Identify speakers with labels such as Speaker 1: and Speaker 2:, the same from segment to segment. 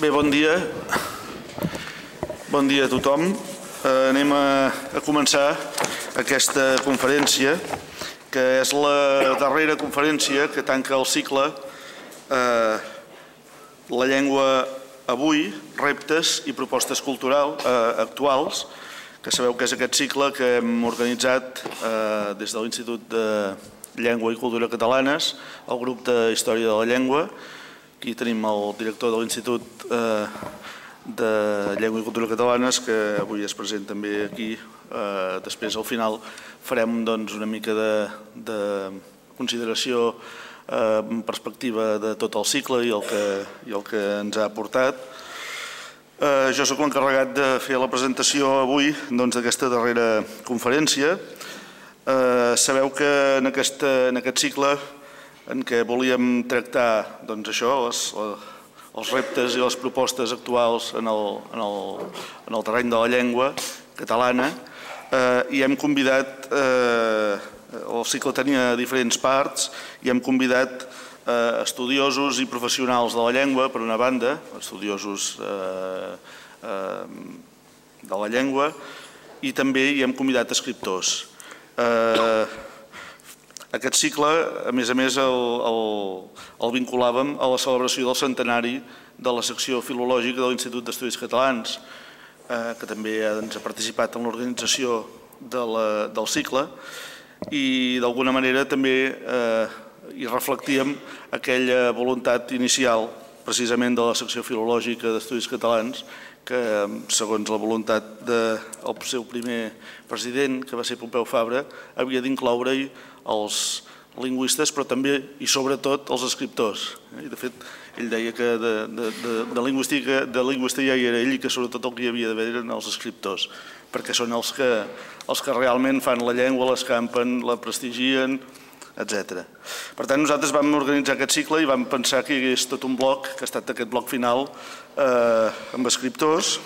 Speaker 1: Bé, bon dia. Bon dia a tothom. Eh, anem a, començar aquesta conferència, que és la darrera conferència que tanca el cicle eh, La llengua avui, reptes i propostes culturals eh, actuals, que sabeu que és aquest cicle que hem organitzat eh, des de l'Institut de Llengua i Cultura Catalanes, el grup de Història de la Llengua. Aquí tenim el director de l'Institut eh, de Llengua i Cultura Catalanes, que avui es present també aquí. Eh, després, al final, farem doncs, una mica de, de consideració eh, en perspectiva de tot el cicle i el que, i el que ens ha aportat. Eh, jo sóc l'encarregat de fer la presentació avui doncs, d'aquesta darrera conferència. Eh, sabeu que en, aquesta, en aquest cicle en què volíem tractar doncs, això, les, els reptes i les propostes actuals en el, en el, en el terreny de la llengua catalana eh, i hem convidat, eh, el cicle tenia diferents parts i hem convidat eh, estudiosos i professionals de la llengua, per una banda, estudiosos eh, eh, de la llengua, i també hi hem convidat escriptors. Eh, aquest cicle, a més a més, el, el, el vinculàvem a la celebració del centenari de la secció filològica de l'Institut d'Estudis Catalans, eh, que també doncs, ha participat en l'organització de del cicle, i d'alguna manera també eh, hi reflectíem aquella voluntat inicial precisament de la secció filològica d'Estudis Catalans que, segons la voluntat del de, seu primer president, que va ser Pompeu Fabra, havia d'incloure-hi els lingüistes, però també i sobretot els escriptors. I de fet, ell deia que de, de, de, de, lingüística, de lingüista ja hi era ell i que sobretot el que hi havia d'haver eren els escriptors, perquè són els que, els que realment fan la llengua, l'escampen, la prestigien, etc. Per tant, nosaltres vam organitzar aquest cicle i vam pensar que hi hagués tot un bloc, que ha estat aquest bloc final, eh, amb escriptors,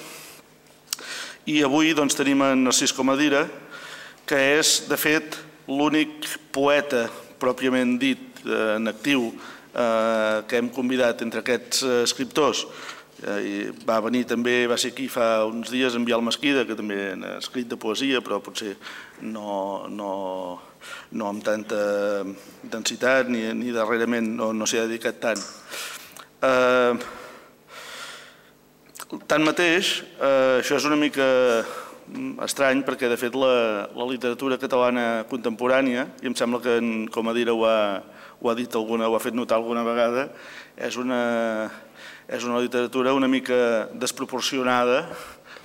Speaker 1: i avui doncs, tenim en Narcís Comadira, que és, de fet, l'únic poeta pròpiament dit eh, en actiu eh, que hem convidat entre aquests eh, escriptors va venir també, va ser aquí fa uns dies en Bial Mesquida, que també ha escrit de poesia, però potser no, no, no amb tanta intensitat ni, ni darrerament no, no s'hi ha dedicat tant. Eh, tanmateix, eh, això és una mica estrany perquè de fet la, la literatura catalana contemporània, i em sembla que en Comadira ho ha, ho ha dit alguna, ho ha fet notar alguna vegada, és una, és una literatura una mica desproporcionada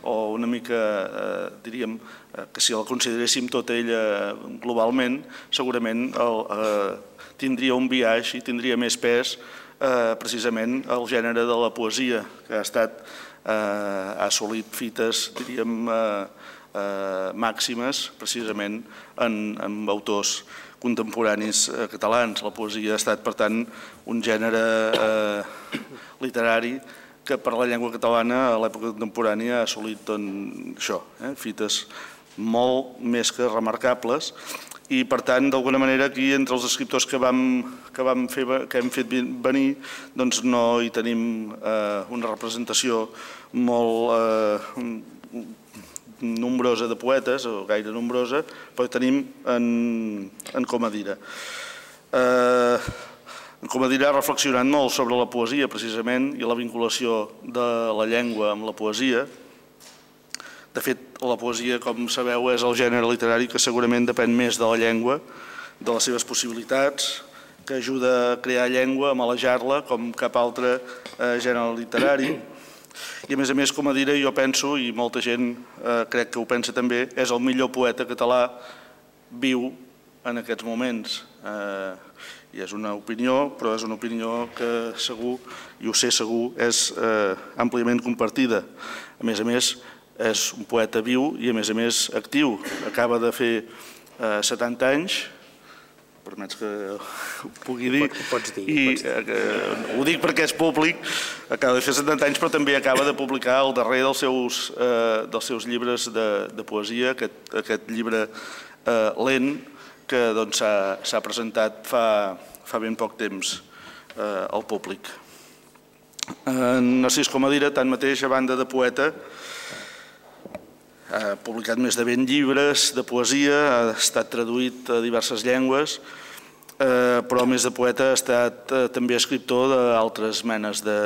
Speaker 1: o una mica, eh, diríem, eh, que si la consideréssim tota ella globalment, segurament el, eh, tindria un viatge i tindria més pes eh, precisament el gènere de la poesia, que ha estat Eh, ha assolit fites, diríem, eh, eh, màximes precisament en, en autors contemporanis catalans. La poesia ha estat, per tant, un gènere eh, literari que per la llengua catalana a l'època contemporània ha assolit doncs, això, eh, fites molt més que remarcables i per tant d'alguna manera aquí entre els escriptors que vam, que vam fer, que hem fet venir doncs no hi tenim eh, una representació molt eh, nombrosa de poetes o gaire nombrosa però tenim en, en Comadira. Eh, en Comadira ha reflexionat molt sobre la poesia precisament i la vinculació de la llengua amb la poesia de fet, la poesia, com sabeu, és el gènere literari que segurament depèn més de la llengua, de les seves possibilitats, que ajuda a crear llengua, a malejar-la, com cap altre eh, gènere literari. I a més a més, com a dir, jo penso, i molta gent eh, crec que ho pensa també, és el millor poeta català viu en aquests moments. Eh, I és una opinió, però és una opinió que segur, i ho sé segur, és eh, àmpliament compartida. A més a més, és un poeta viu i a més a més actiu. Acaba de fer eh, 70 anys, permets que ho pugui dir,
Speaker 2: ho pots dir,
Speaker 1: i
Speaker 2: pots dir.
Speaker 1: Eh, ho dic perquè és públic, acaba de fer 70 anys però també acaba de publicar el darrer dels seus, eh, dels seus llibres de, de poesia, aquest, aquest llibre eh, lent que doncs, s'ha doncs, presentat fa, fa ben poc temps eh, al públic. En Narcís Comadira, tanmateix, a banda de poeta, ha publicat més de 20 llibres de poesia, ha estat traduït a diverses llengües, eh, però a més de poeta ha estat eh, també escriptor d'altres menes de,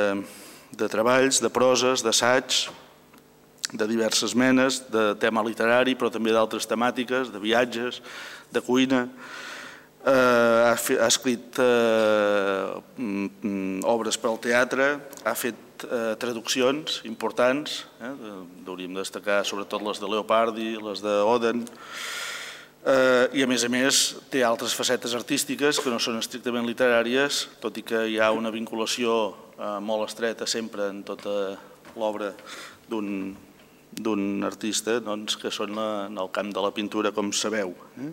Speaker 1: de treballs, de proses, d'assaigs, de diverses menes, de tema literari, però també d'altres temàtiques, de viatges, de cuina. Eh, ha, escrit eh, mm, obres per al teatre, ha fet eh, traduccions importants, eh, hauríem de destacar sobretot les de Leopardi, les d'Oden, eh, i a més a més té altres facetes artístiques que no són estrictament literàries, tot i que hi ha una vinculació eh, molt estreta sempre en tota l'obra d'un artista doncs, que són la, en el camp de la pintura, com sabeu. Eh?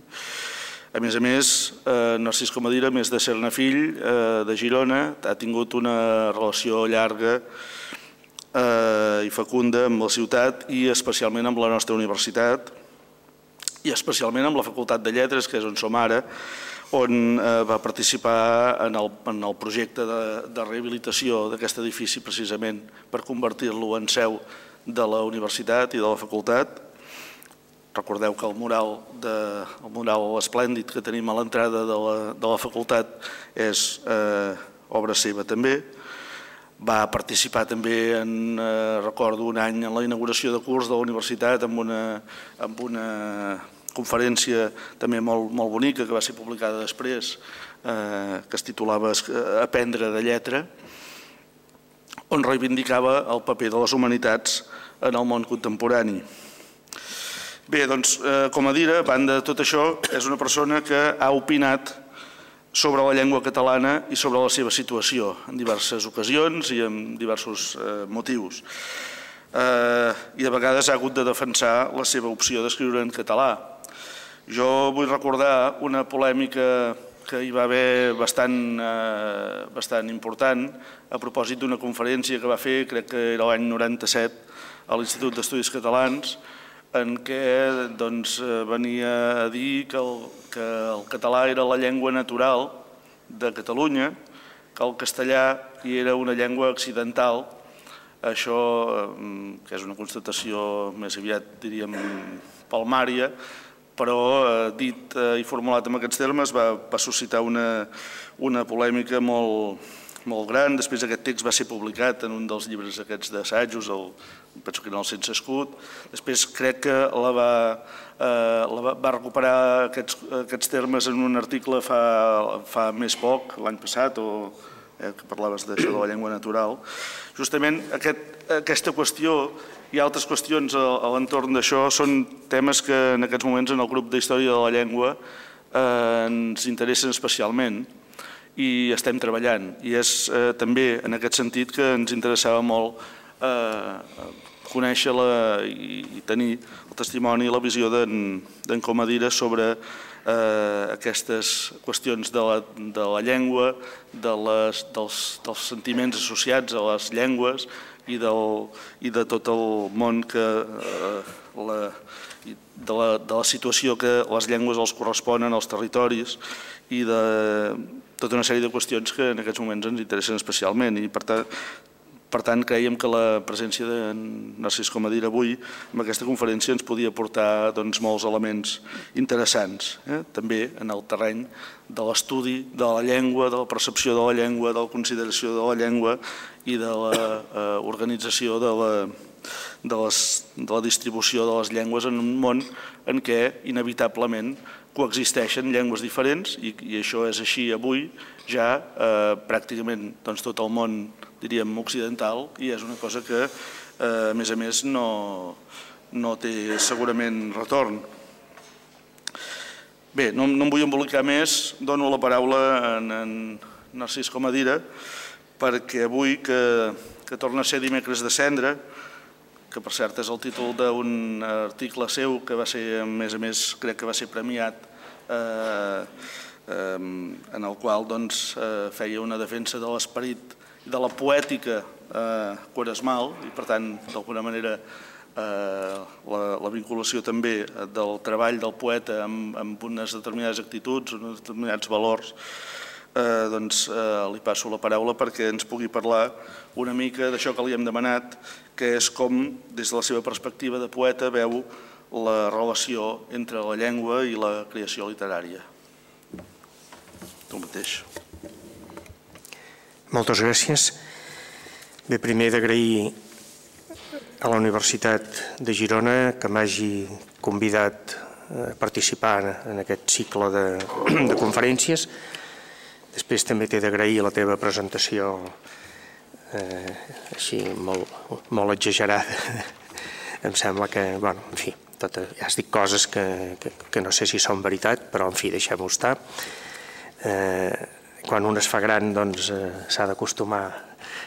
Speaker 1: A més a més, eh, Narcís Comadira, més de ser-ne fill eh, de Girona, ha tingut una relació llarga eh, i fecunda amb la ciutat i especialment amb la nostra universitat i especialment amb la Facultat de Lletres, que és on som ara, on eh, va participar en el, en el projecte de, de rehabilitació d'aquest edifici precisament per convertir-lo en seu de la universitat i de la facultat Recordeu que el mural, de, el mural esplèndid que tenim a l'entrada de, la, de la facultat és eh, obra seva també. Va participar també, en, eh, recordo, un any en la inauguració de curs de la universitat amb una, amb una conferència també molt, molt bonica que va ser publicada després, eh, que es titulava Aprendre de lletra, on reivindicava el paper de les humanitats en el món contemporani. Bé, doncs, eh, com a dir, a banda de tot això, és una persona que ha opinat sobre la llengua catalana i sobre la seva situació en diverses ocasions i en diversos eh, motius. Eh, I de vegades ha hagut de defensar la seva opció d'escriure en català. Jo vull recordar una polèmica que hi va haver bastant, eh, bastant important a propòsit d'una conferència que va fer, crec que era l'any 97, a l'Institut d'Estudis Catalans, en què doncs, eh, venia a dir que el, que el català era la llengua natural de Catalunya, que el castellà hi era una llengua accidental, això, eh, que és una constatació més aviat, diríem, palmària, però eh, dit i formulat en aquests termes va, va suscitar una, una polèmica molt, molt gran. Després aquest text va ser publicat en un dels llibres aquests d'assajos, el, penso que era el Sense Escut. Després crec que la va, eh, la va, va recuperar aquests, aquests termes en un article fa, fa més poc, l'any passat, o eh, que parlaves d'això de la llengua natural. Justament aquest, aquesta qüestió i altres qüestions a, a l'entorn d'això són temes que en aquests moments en el grup d'Història de la Llengua eh, ens interessen especialment i estem treballant. I és eh, també en aquest sentit que ens interessava molt eh, conèixer la, i, i tenir el testimoni i la visió d'en Comadira sobre eh, aquestes qüestions de la, de la llengua, de les, dels, dels sentiments associats a les llengües i, del, i de tot el món que eh, la, de la, de la situació que les llengües els corresponen als territoris i de tota una sèrie de qüestions que en aquests moments ens interessen especialment i per tant, per tant creiem que la presència de Narcís Comadir avui en aquesta conferència ens podia portar doncs, molts elements interessants, eh? també en el terreny de l'estudi de la llengua, de la percepció de la llengua, de la consideració de la llengua i de l'organització eh, de, la, de, les, de la distribució de les llengües en un món en què inevitablement coexisteixen llengües diferents i, i això és així avui ja eh, pràcticament doncs, tot el món diríem occidental i és una cosa que eh, a més a més no, no té segurament retorn. Bé, no, no em vull embolicar més, dono la paraula en, en Narcís Comadira perquè avui que, que torna a ser dimecres de cendre que per cert és el títol d'un article seu que va ser, a més a més, crec que va ser premiat, eh, eh, en el qual doncs, eh, feia una defensa de l'esperit de la poètica eh, quaresmal i per tant d'alguna manera eh, la, la vinculació també del treball del poeta amb, amb unes determinades actituds, uns determinats valors eh, doncs, li passo la paraula perquè ens pugui parlar una mica d'això que li hem demanat, que és com, des de la seva perspectiva de poeta, veu la relació entre la llengua i la creació literària. Tu mateix.
Speaker 2: Moltes gràcies. Bé, primer d'agrair a la Universitat de Girona que m'hagi convidat a participar en aquest cicle de, de conferències. Després també t'he d'agrair la teva presentació eh, així molt, molt exagerada. em sembla que, bueno, en fi, tot, ja has dit coses que, que, que no sé si són veritat, però en fi, deixem-ho estar. Eh, quan un es fa gran doncs, eh, s'ha d'acostumar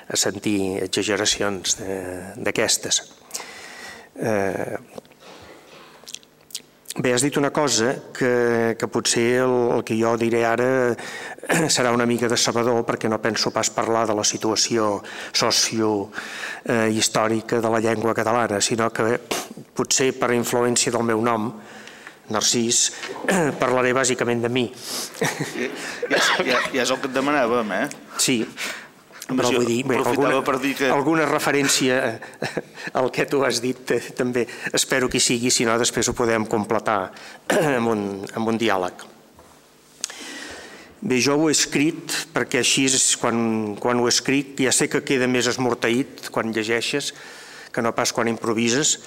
Speaker 2: a sentir exageracions d'aquestes. Eh, bé, has dit una cosa que, que potser el, el que jo diré ara serà una mica de sabador perquè no penso pas parlar de la situació socio-històrica de la llengua catalana, sinó que potser per influència del meu nom, Narcís, parlaré bàsicament de mi.
Speaker 1: Ja, ja, ja és el que et demanàvem, eh?
Speaker 2: Sí, però vull dir, bé, alguna, per dir que... alguna referència al que tu has dit eh, també espero que hi sigui, si no després ho podem completar amb un, amb un diàleg. Bé, jo ho he escrit perquè així és quan, quan ho escric ja sé que queda més esmorteït quan llegeixes que no pas quan improvises,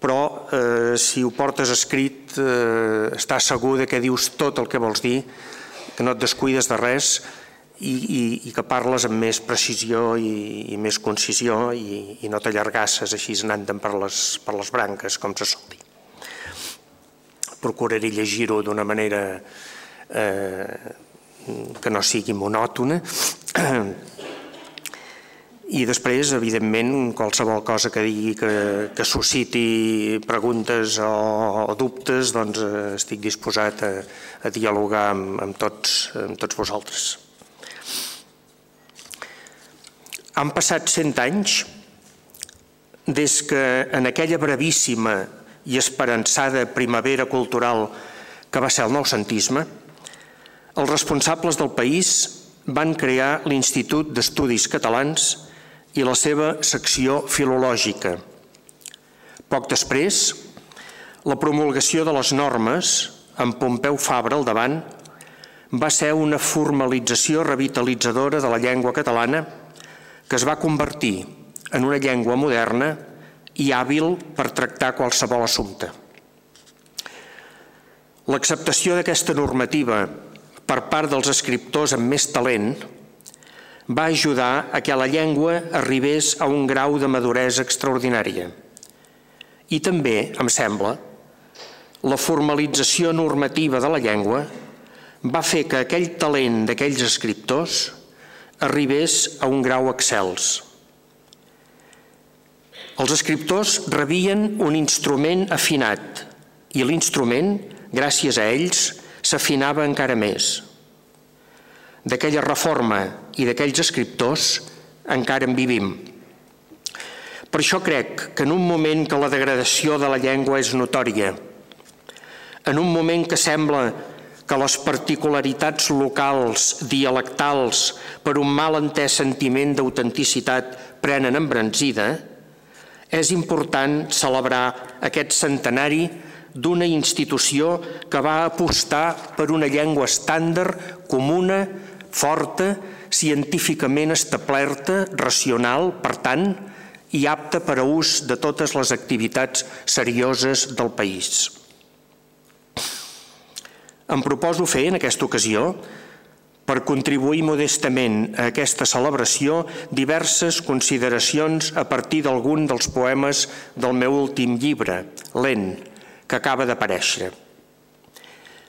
Speaker 2: però eh, si ho portes escrit eh, estàs segur de que dius tot el que vols dir, que no et descuides de res i, i, i que parles amb més precisió i, i més concisió i, i no t'allargasses així anant per les, per les branques, com se sol dir. Procuraré llegir-ho d'una manera eh, que no sigui monòtona i després, evidentment, qualsevol cosa que digui que, que susciti preguntes o, o dubtes, doncs eh, estic disposat a, a dialogar amb, amb, tots, amb tots vosaltres. Han passat cent anys des que en aquella brevíssima i esperançada primavera cultural que va ser el noucentisme, els responsables del país van crear l'Institut d'Estudis Catalans i la seva secció filològica. Poc després, la promulgació de les normes, amb Pompeu Fabra al davant, va ser una formalització revitalitzadora de la llengua catalana que es va convertir en una llengua moderna i hàbil per tractar qualsevol assumpte. L'acceptació d'aquesta normativa per part dels escriptors amb més talent va ajudar a que la llengua arribés a un grau de maduresa extraordinària. I també, em sembla, la formalització normativa de la llengua va fer que aquell talent d'aquells escriptors arribés a un grau excels. Els escriptors rebien un instrument afinat i l'instrument, gràcies a ells, s'afinava encara més. D'aquella reforma i d'aquells escriptors encara en vivim. Per això crec que en un moment que la degradació de la llengua és notòria, en un moment que sembla que les particularitats locals, dialectals, per un mal entès sentiment d'autenticitat prenen embranzida, és important celebrar aquest centenari d'una institució que va apostar per una llengua estàndard, comuna, forta, científicament establerta, racional, per tant, i apta per a ús de totes les activitats serioses del país. Em proposo fer en aquesta ocasió, per contribuir modestament a aquesta celebració, diverses consideracions a partir d'algun dels poemes del meu últim llibre, Lent, que acaba d'aparèixer.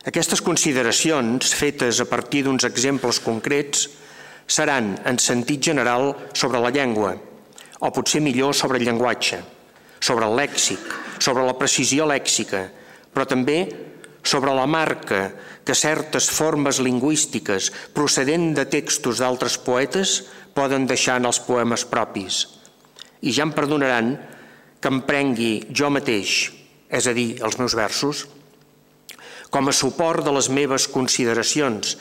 Speaker 2: Aquestes consideracions, fetes a partir d'uns exemples concrets, seran, en sentit general, sobre la llengua, o potser millor sobre el llenguatge, sobre el lèxic, sobre la precisió lèxica, però també sobre la marca que certes formes lingüístiques procedent de textos d'altres poetes poden deixar en els poemes propis. I ja em perdonaran que em prengui jo mateix, és a dir, els meus versos, com a suport de les meves consideracions,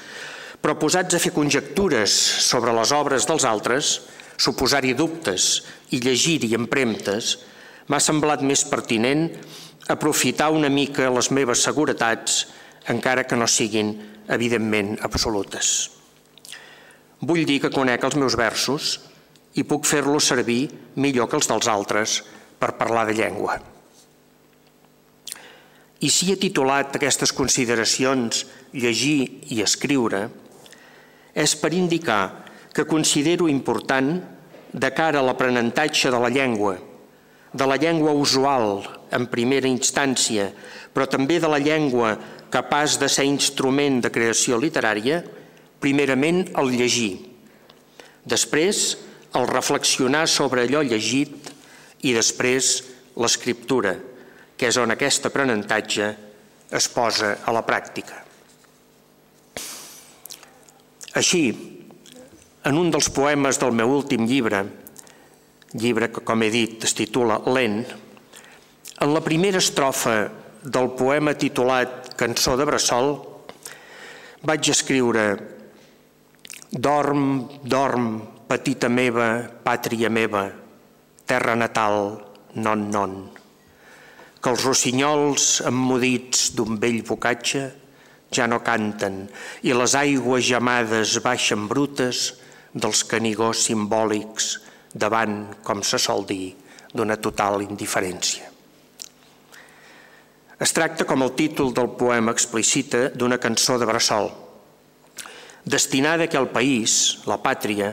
Speaker 2: però posats a fer conjectures sobre les obres dels altres, suposar-hi dubtes i llegir-hi empremtes, m'ha semblat més pertinent aprofitar una mica les meves seguretats, encara que no siguin, evidentment, absolutes. Vull dir que conec els meus versos i puc fer-los servir millor que els dels altres per parlar de llengua. I si he titulat aquestes consideracions llegir i escriure, és per indicar que considero important de cara a l'aprenentatge de la llengua, de la llengua usual en primera instància, però també de la llengua capaç de ser instrument de creació literària, primerament el llegir, després el reflexionar sobre allò llegit i després l'escriptura, que és on aquest aprenentatge es posa a la pràctica. Així, en un dels poemes del meu últim llibre, llibre que, com he dit, es titula Lent, en la primera estrofa del poema titulat Cançó de Bressol, vaig escriure Dorm, dorm, petita meva, pàtria meva, terra natal, non, non, que els rossinyols emmudits d'un vell bocatge ja no canten i les aigües gemades baixen brutes dels canigós simbòlics davant, com se sol dir, d'una total indiferència. Es tracta, com el títol del poema explicita, d'una cançó de bressol, destinada que el país, la pàtria,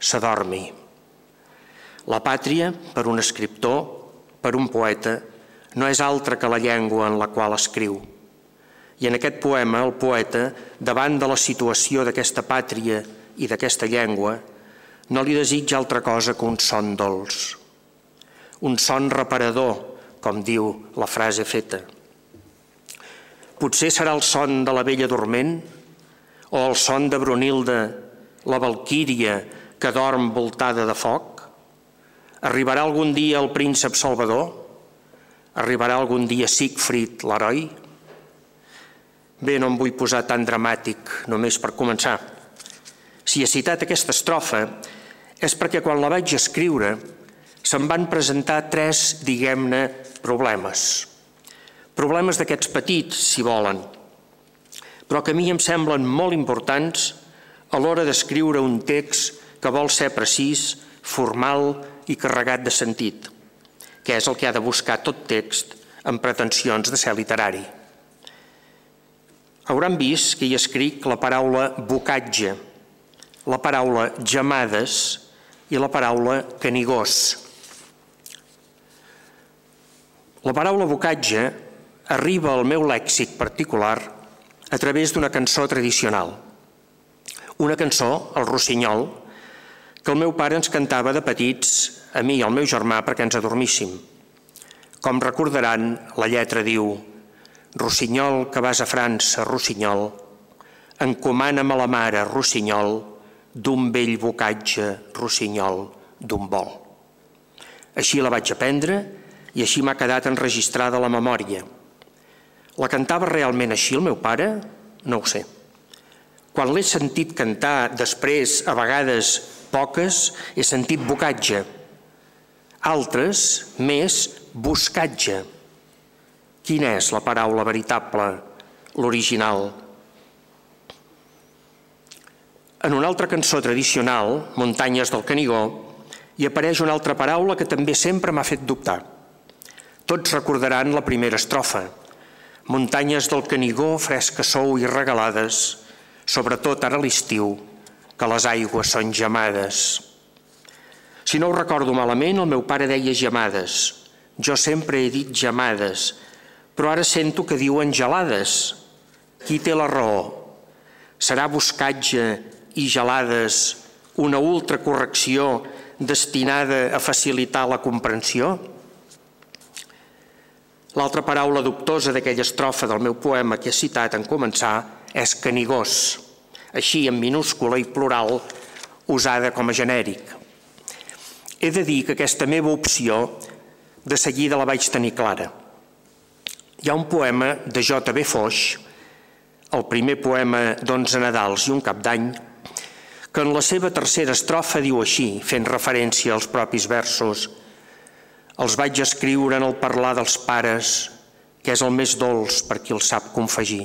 Speaker 2: s'adormi. La pàtria, per un escriptor, per un poeta, no és altra que la llengua en la qual escriu. I en aquest poema, el poeta, davant de la situació d'aquesta pàtria i d'aquesta llengua, no li desitja altra cosa que un son dolç, un son reparador, com diu la frase feta. Potser serà el son de la vella dorment o el son de Brunilda, la valquíria que dorm voltada de foc? Arribarà algun dia el príncep Salvador? Arribarà algun dia Siegfried, l'heroi? Bé, no em vull posar tan dramàtic, només per començar. Si he citat aquesta estrofa és perquè quan la vaig escriure se'n van presentar tres, diguem-ne, problemes. Problemes d'aquests petits, si volen, però que a mi em semblen molt importants a l'hora d'escriure un text que vol ser precís, formal i carregat de sentit, que és el que ha de buscar tot text amb pretensions de ser literari. Hauran vist que hi escric la paraula bocatge, la paraula gemades i la paraula canigós. La paraula bocatge arriba al meu lèxic particular a través d'una cançó tradicional. Una cançó, el Rossinyol, que el meu pare ens cantava de petits a mi i al meu germà perquè ens adormíssim. Com recordaran, la lletra diu Rossinyol, que vas a França, Rossinyol, encomana'm a la mare, Rossinyol, d'un vell bocatge rossinyol d'un vol. Així la vaig aprendre i així m'ha quedat enregistrada la memòria. La cantava realment així el meu pare? No ho sé. Quan l'he sentit cantar després, a vegades poques, he sentit bocatge. Altres, més, buscatge. Quina és la paraula veritable, l'original? En una altra cançó tradicional, Muntanyes del Canigó, hi apareix una altra paraula que també sempre m'ha fet dubtar. Tots recordaran la primera estrofa. Muntanyes del Canigó, fresca sou i regalades, sobretot ara l'estiu, que les aigües són gemades. Si no ho recordo malament, el meu pare deia gemades. Jo sempre he dit gemades, però ara sento que diuen gelades. Qui té la raó? Serà buscatge i gelades una ultracorrecció destinada a facilitar la comprensió? L'altra paraula dubtosa d'aquella estrofa del meu poema que he citat en començar és canigós, així en minúscula i plural, usada com a genèric. He de dir que aquesta meva opció de seguida la vaig tenir clara. Hi ha un poema de J.B. Foix el primer poema d'Onze Nadals i un cap d'any, que en la seva tercera estrofa diu així, fent referència als propis versos, els vaig escriure en el parlar dels pares, que és el més dolç per qui el sap confegir.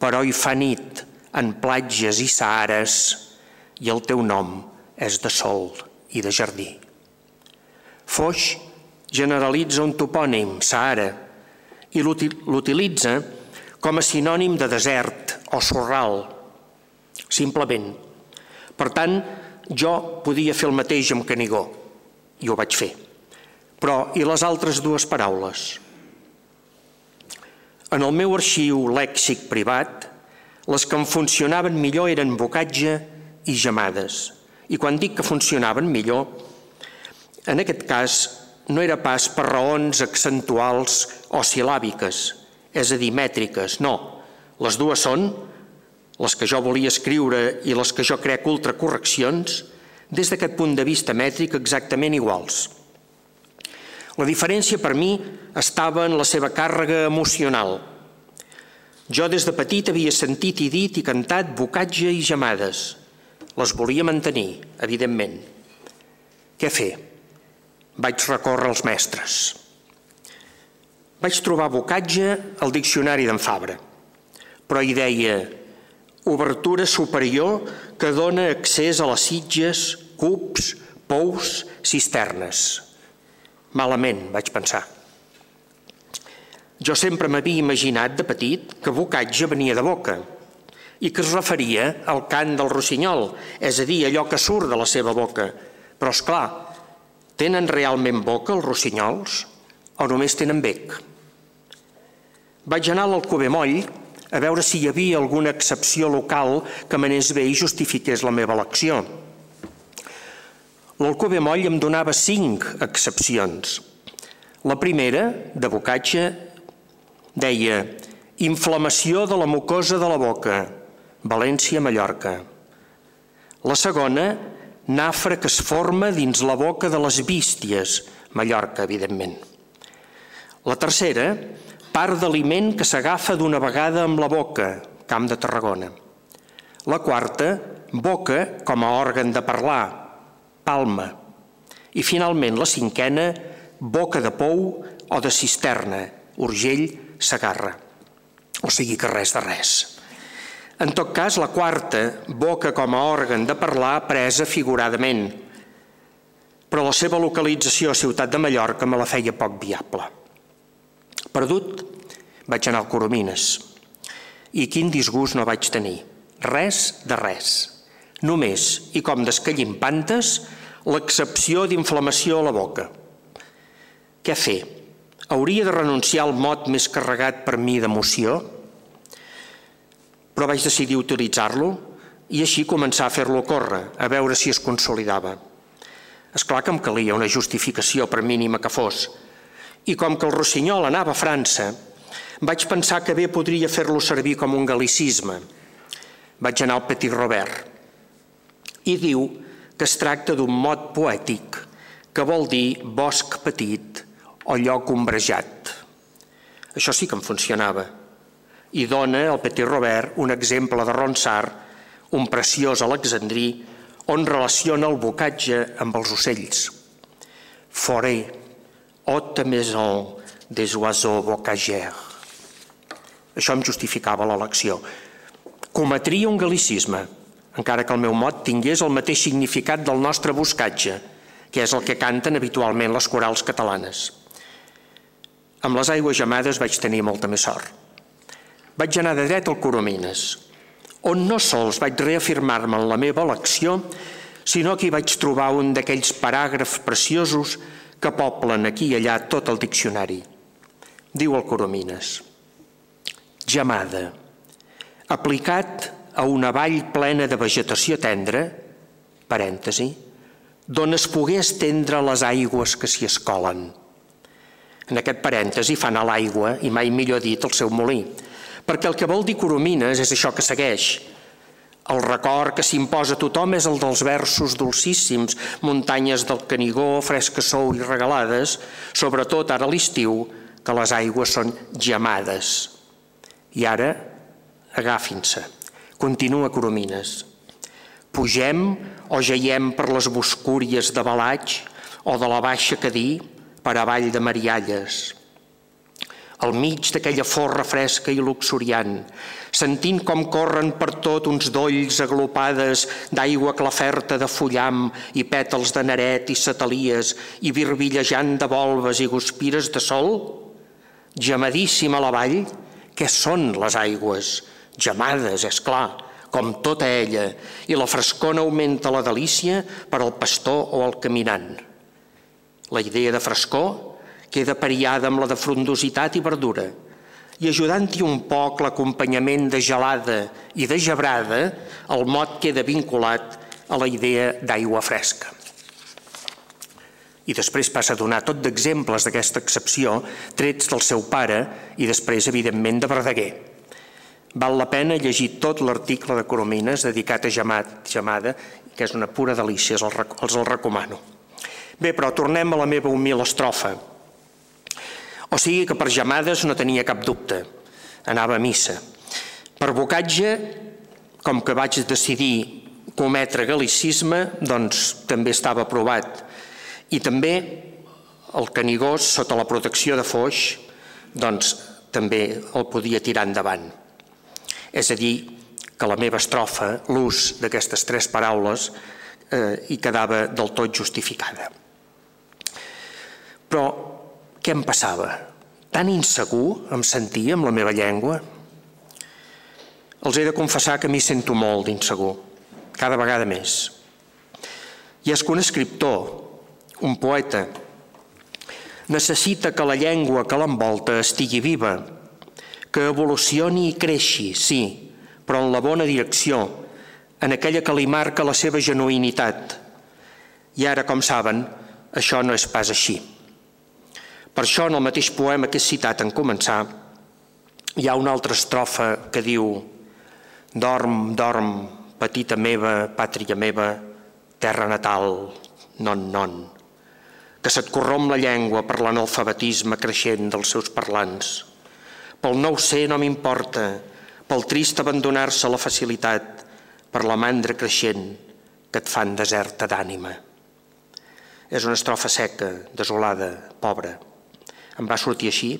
Speaker 2: Però hi fa nit en platges i sahares i el teu nom és de sol i de jardí. Foix generalitza un topònim, Sahara, i l'utilitza com a sinònim de desert o sorral, simplement. Per tant, jo podia fer el mateix amb Canigó, i ho vaig fer. Però, i les altres dues paraules? En el meu arxiu lèxic privat, les que em funcionaven millor eren bocatge i gemades. I quan dic que funcionaven millor, en aquest cas no era pas per raons accentuals o silàbiques, és a dir, mètriques, no. Les dues són, les que jo volia escriure i les que jo crec ultracorreccions, des d'aquest punt de vista mètric exactament iguals. La diferència per mi estava en la seva càrrega emocional. Jo des de petit havia sentit i dit i cantat bocatge i gemades. Les volia mantenir, evidentment. Què fer? Vaig recórrer als mestres vaig trobar bocatge al diccionari d'en Fabra, però hi deia obertura superior que dona accés a les sitges, cups, pous, cisternes. Malament, vaig pensar. Jo sempre m'havia imaginat de petit que bocatge venia de boca i que es referia al cant del rossinyol, és a dir, allò que surt de la seva boca. Però, és clar, tenen realment boca els rossinyols o només tenen bec? Vaig anar a Moll a veure si hi havia alguna excepció local que m'anés bé i justifiqués la meva elecció. L'Alcover Moll em donava cinc excepcions. La primera, de bocatge, deia inflamació de la mucosa de la boca, València, Mallorca. La segona, nafra que es forma dins la boca de les bísties, Mallorca, evidentment. La tercera, part d'aliment que s'agafa d'una vegada amb la boca, Camp de Tarragona. La quarta, boca com a òrgan de parlar, Palma. I finalment la cinquena, boca de pou o de cisterna, Urgell, Sagarra. O sigui que res de res. En tot cas, la quarta, boca com a òrgan de parlar, presa figuradament, però la seva localització a Ciutat de Mallorca me la feia poc viable. Perdut, vaig anar al Coromines. I quin disgust no vaig tenir. Res de res. Només, i com d'escallimpantes, l'excepció d'inflamació a la boca. Què fer? Hauria de renunciar al mot més carregat per mi d'emoció? Però vaig decidir utilitzar-lo i així començar a fer-lo córrer, a veure si es consolidava. És clar que em calia una justificació, per mínima que fos, i com que el rossinyol anava a França, vaig pensar que bé podria fer-lo servir com un galicisme. Vaig anar al Petit Robert. I diu que es tracta d'un mot poètic que vol dir bosc petit o lloc ombrejat. Això sí que em funcionava. I dona al Petit Robert un exemple de Ronsard, un preciós alexandrí, on relaciona el bocatge amb els ocells. Foré, haute maison des oiseaux bocagers. Això em justificava l'elecció. Cometria un galicisme, encara que el meu mot tingués el mateix significat del nostre buscatge, que és el que canten habitualment les corals catalanes. Amb les aigües gemades vaig tenir molta més sort. Vaig anar de dret al Coromines, on no sols vaig reafirmar-me en la meva elecció, sinó que hi vaig trobar un d'aquells paràgrafs preciosos que poblen aquí i allà tot el diccionari. Diu el Coromines. Gemada. Aplicat a una vall plena de vegetació tendra, parèntesi, d'on es pogué estendre les aigües que s'hi escolen. En aquest parèntesi fa anar l'aigua, i mai millor dit, el seu molí, perquè el que vol dir Coromines és això que segueix, el record que s'imposa a tothom és el dels versos dolcíssims, muntanyes del Canigó, fresca sou i regalades, sobretot ara a l'estiu, que les aigües són gemades. I ara, agafin-se. Continua Coromines. Pugem o jaiem per les boscúries de Balatx o de la Baixa Cadí per avall de Marialles, al mig d'aquella forra fresca i luxuriant, sentint com corren per tot uns dolls aglopades d'aigua claferta de fullam i pètals de naret i satelies i birbillejant de volves i guspires de sol, gemadíssima la vall, què són les aigües? Gemades, és clar, com tota ella, i la frescona augmenta la delícia per al pastor o al caminant. La idea de frescor queda periada amb la de frondositat i verdura, i ajudant-hi un poc l'acompanyament de gelada i de gebrada, el mot queda vinculat a la idea d'aigua fresca. I després passa a donar tot d'exemples d'aquesta excepció, trets del seu pare i després, evidentment, de Verdaguer. Val la pena llegir tot l'article de Coromines dedicat a Gemada, que és una pura delícia, els el recomano. Bé, però tornem a la meva humil estrofa. O sigui que per gemades no tenia cap dubte. Anava a missa. Per bocatge, com que vaig decidir cometre galicisme, doncs també estava aprovat. I també el canigós, sota la protecció de Foix, doncs també el podia tirar endavant. És a dir, que la meva estrofa, l'ús d'aquestes tres paraules, eh, hi quedava del tot justificada. Però què em passava? Tan insegur em sentia amb la meva llengua? Els he de confessar que m'hi sento molt d'insegur, cada vegada més. I és que un escriptor, un poeta, necessita que la llengua que l'envolta estigui viva, que evolucioni i creixi, sí, però en la bona direcció, en aquella que li marca la seva genuïnitat. I ara, com saben, això no és pas així. Per això, en el mateix poema que he citat en començar, hi ha una altra estrofa que diu Dorm, dorm, petita meva, pàtria meva, terra natal, non, non, que se't corromp la llengua per l'analfabetisme creixent dels seus parlants. Pel nou ser no m'importa, pel trist abandonar-se a la facilitat, per la mandra creixent que et fan deserta d'ànima. És una estrofa seca, desolada, pobra, em va sortir així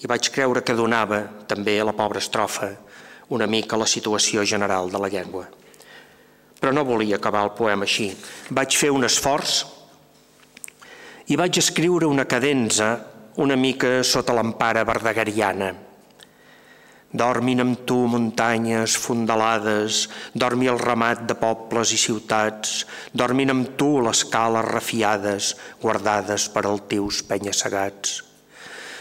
Speaker 2: i vaig creure que donava també a la pobra estrofa una mica la situació general de la llengua. Però no volia acabar el poema així. Vaig fer un esforç i vaig escriure una cadenza una mica sota l'empara verdegariana. Dormin amb tu muntanyes fondalades, dormi el ramat de pobles i ciutats, dormin amb tu les cales refiades, guardades per als teus penya-segats.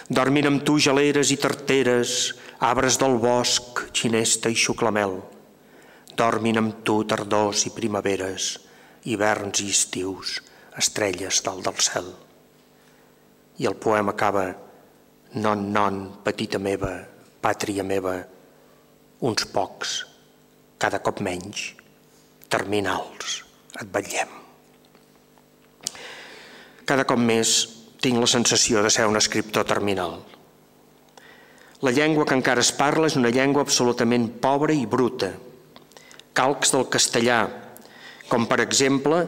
Speaker 2: Dormin amb tu geleres i tarteres, arbres del bosc, xinesta i xuclamel. Dormin amb tu tardors i primaveres, hiverns i estius, estrelles dalt del cel. I el poema acaba Non, non, petita meva, pàtria meva, uns pocs, cada cop menys, terminals, et vetllem. Cada cop més tinc la sensació de ser un escriptor terminal. La llengua que encara es parla és una llengua absolutament pobra i bruta. Calcs del castellà, com per exemple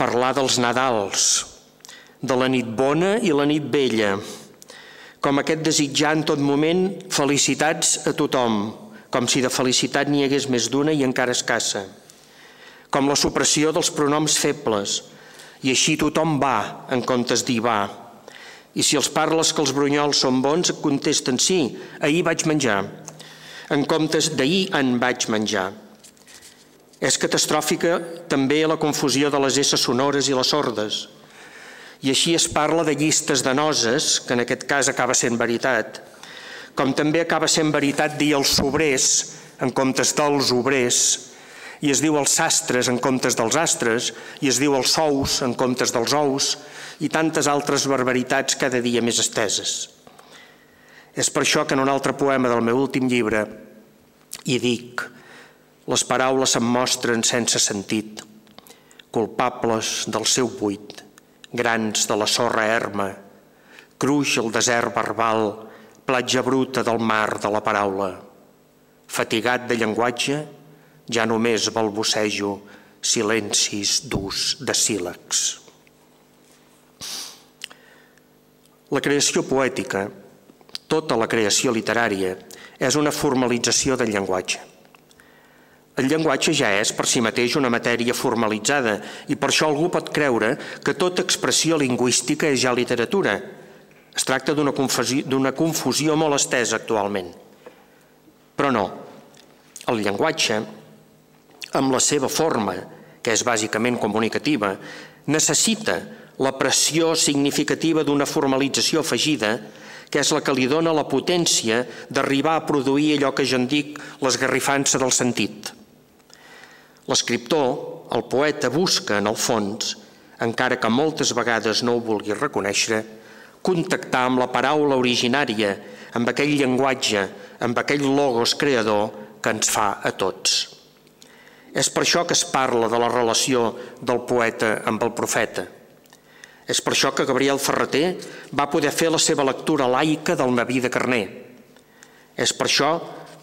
Speaker 2: parlar dels Nadals, de la nit bona i la nit vella, com aquest desitjar en tot moment felicitats a tothom, com si de felicitat n'hi hagués més d'una i encara escassa, com la supressió dels pronoms febles, i així tothom va en comptes dir va. I si els parles que els brunyols són bons, et contesten sí, ahir vaig menjar, en comptes d'ahir en vaig menjar. És catastròfica també la confusió de les esses sonores i les sordes, i així es parla de llistes de noses, que en aquest cas acaba sent veritat, com també acaba sent veritat dir els sobrers en comptes dels obrers, i es diu els sastres en comptes dels astres, i es diu els sous en comptes dels ous, i tantes altres barbaritats cada dia més esteses. És per això que en un altre poema del meu últim llibre hi dic les paraules em mostren sense sentit, culpables del seu buit, grans de la sorra erma, cruix el desert verbal, platja bruta del mar de la paraula. fatigat de llenguatge, ja només balbucejo silencis durs de sílex. La creació poètica, tota la creació literària, és una formalització del llenguatge. El llenguatge ja és per si mateix una matèria formalitzada i per això algú pot creure que tota expressió lingüística és ja literatura. Es tracta d'una confusió, confusió molt estesa actualment. Però no. El llenguatge, amb la seva forma, que és bàsicament comunicativa, necessita la pressió significativa d'una formalització afegida que és la que li dona la potència d'arribar a produir allò que jo en dic l'esgarrifança del sentit. L'escriptor, el poeta, busca, en el fons, encara que moltes vegades no ho vulgui reconèixer, contactar amb la paraula originària, amb aquell llenguatge, amb aquell logos creador que ens fa a tots. És per això que es parla de la relació del poeta amb el profeta. És per això que Gabriel Ferreter va poder fer la seva lectura laica del Naví de Carner. És per això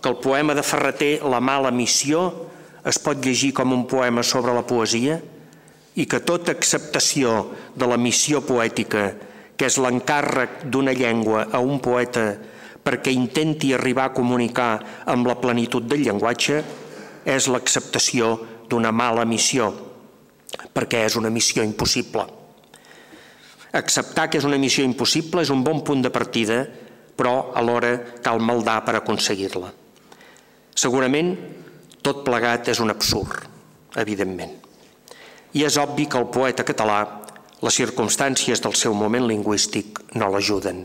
Speaker 2: que el poema de Ferreter, La mala missió, es pot llegir com un poema sobre la poesia i que tota acceptació de la missió poètica, que és l'encàrrec d'una llengua a un poeta perquè intenti arribar a comunicar amb la plenitud del llenguatge, és l'acceptació d'una mala missió, perquè és una missió impossible. Acceptar que és una missió impossible és un bon punt de partida, però alhora cal maldar per aconseguir-la. Segurament tot plegat és un absurd, evidentment. I és obvi que el poeta català, les circumstàncies del seu moment lingüístic no l'ajuden.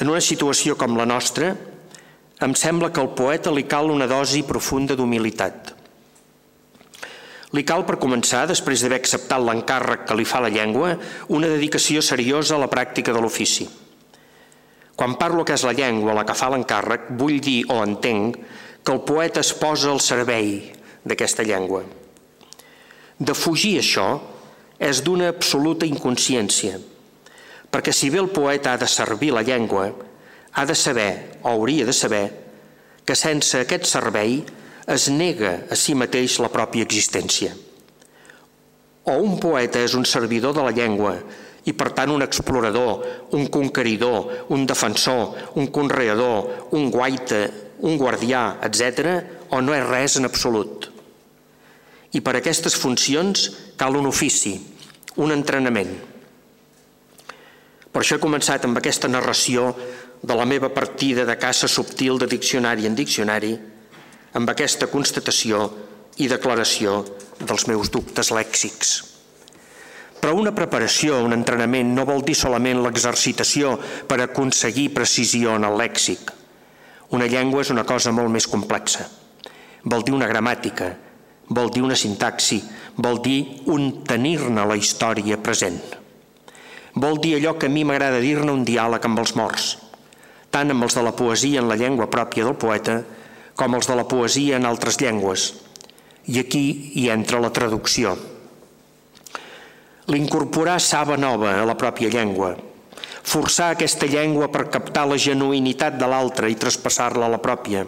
Speaker 2: En una situació com la nostra, em sembla que al poeta li cal una dosi profunda d'humilitat. Li cal, per començar, després d'haver acceptat l'encàrrec que li fa la llengua, una dedicació seriosa a la pràctica de l'ofici. Quan parlo que és la llengua la que fa l'encàrrec, vull dir o entenc que el poeta es posa al servei d'aquesta llengua. De fugir això és d'una absoluta inconsciència, perquè si bé el poeta ha de servir la llengua, ha de saber, o hauria de saber, que sense aquest servei es nega a si mateix la pròpia existència. O un poeta és un servidor de la llengua i per tant un explorador, un conqueridor, un defensor, un conreador, un guaita, un guardià, etc., o no és res en absolut. I per aquestes funcions cal un ofici, un entrenament. Per això he començat amb aquesta narració de la meva partida de caça subtil de diccionari en diccionari, amb aquesta constatació i declaració dels meus dubtes lèxics. Però una preparació, un entrenament, no vol dir solament l'exercitació per aconseguir precisió en el lèxic. Una llengua és una cosa molt més complexa. Vol dir una gramàtica, vol dir una sintaxi, vol dir un tenir-ne la història present. Vol dir allò que a mi m'agrada dir-ne un diàleg amb els morts, tant amb els de la poesia en la llengua pròpia del poeta com els de la poesia en altres llengües. I aquí hi entra la traducció. L'incorporar saba nova a la pròpia llengua, forçar aquesta llengua per captar la genuïnitat de l'altra i traspassar-la a la pròpia.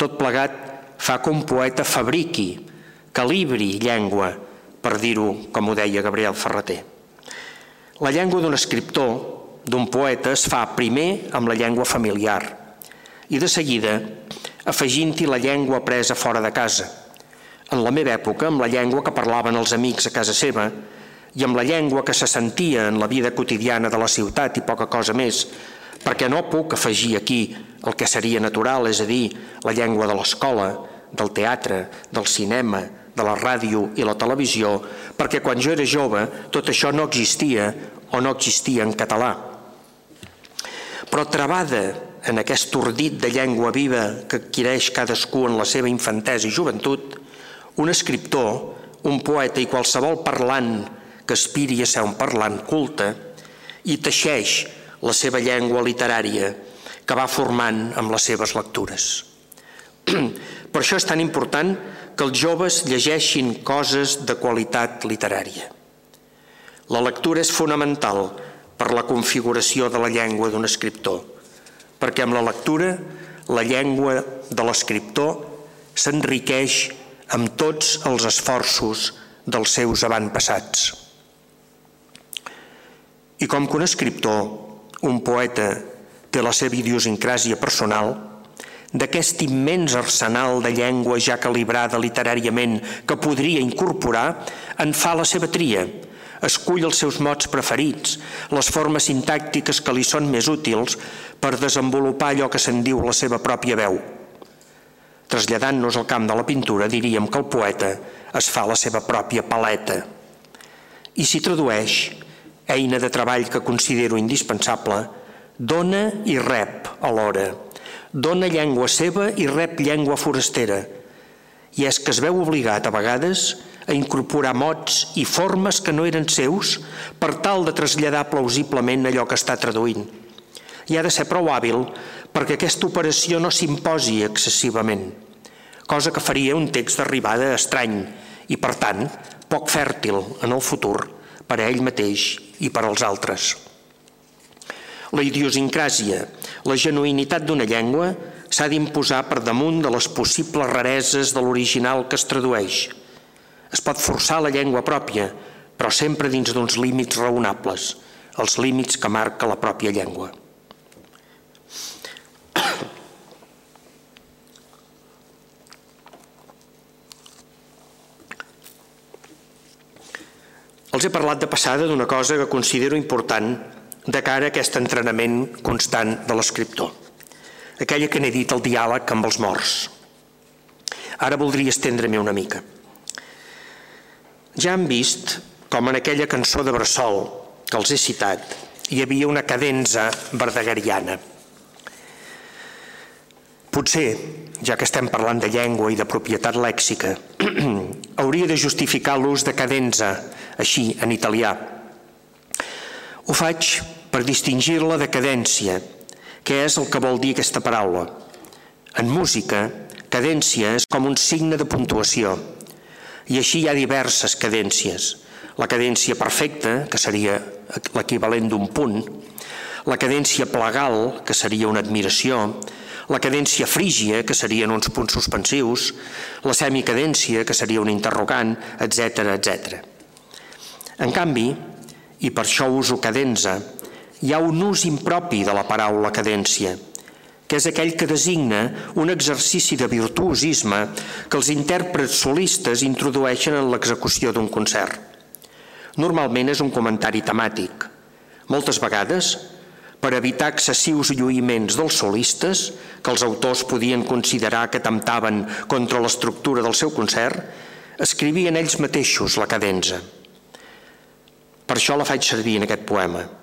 Speaker 2: Tot plegat fa que un poeta fabriqui, calibri llengua, per dir-ho com ho deia Gabriel Ferreter. La llengua d'un escriptor, d'un poeta, es fa primer amb la llengua familiar i de seguida afegint-hi la llengua presa fora de casa. En la meva època, amb la llengua que parlaven els amics a casa seva, i amb la llengua que se sentia en la vida quotidiana de la ciutat i poca cosa més, perquè no puc afegir aquí el que seria natural, és a dir, la llengua de l'escola, del teatre, del cinema, de la ràdio i la televisió, perquè quan jo era jove tot això no existia o no existia en català. Però trebada en aquest ordit de llengua viva que adquireix cadascú en la seva infantesa i joventut, un escriptor, un poeta i qualsevol parlant que aspiri a ser un parlant culte i teixeix la seva llengua literària que va formant amb les seves lectures. Per això és tan important que els joves llegeixin coses de qualitat literària. La lectura és fonamental per la configuració de la llengua d'un escriptor, perquè amb la lectura la llengua de l'escriptor s'enriqueix amb tots els esforços dels seus avantpassats. I com que un escriptor, un poeta, té la seva idiosincràsia personal, d'aquest immens arsenal de llengua ja calibrada literàriament que podria incorporar, en fa la seva tria, escull els seus mots preferits, les formes sintàctiques que li són més útils per desenvolupar allò que se'n diu la seva pròpia veu. Traslladant-nos al camp de la pintura, diríem que el poeta es fa la seva pròpia paleta. I s'hi tradueix, eina de treball que considero indispensable, dona i rep alhora dona llengua seva i rep llengua forastera, i és que es veu obligat a vegades a incorporar mots i formes que no eren seus per tal de traslladar plausiblement allò que està traduint. I ha de ser prou hàbil perquè aquesta operació no s'imposi excessivament, cosa que faria un text d'arribada estrany i, per tant, poc fèrtil en el futur per a ell mateix i per als altres. La idiosincràsia, la genuïnitat d'una llengua s'ha d'imposar per damunt de les possibles rareses de l'original que es tradueix. Es pot forçar la llengua pròpia, però sempre dins d'uns límits raonables, els límits que marca la pròpia llengua. Els he parlat de passada d'una cosa que considero important de cara a aquest entrenament constant de l'escriptor. Aquella que n'he dit el diàleg amb els morts. Ara voldria estendre-m'hi una mica. Ja han vist com en aquella cançó de Bressol que els he citat hi havia una cadenza verdegariana. Potser, ja que estem parlant de llengua i de propietat lèxica, hauria de justificar l'ús de cadenza, així, en italià. Ho faig per distingir la de cadència, què és el que vol dir aquesta paraula. En música, cadència és com un signe de puntuació, i així hi ha diverses cadències. La cadència perfecta, que seria l'equivalent d'un punt, la cadència plegal, que seria una admiració, la cadència frígia, que serien uns punts suspensius, la semicadència, que seria un interrogant, etc etc. En canvi, i per això uso cadenza, hi ha un ús impropi de la paraula cadència, que és aquell que designa un exercici de virtuosisme que els intèrprets solistes introdueixen en l'execució d'un concert. Normalment és un comentari temàtic. Moltes vegades, per evitar excessius lluïments dels solistes, que els autors podien considerar que temptaven contra l'estructura del seu concert, escrivien ells mateixos la cadenza. Per això la faig servir en aquest poema –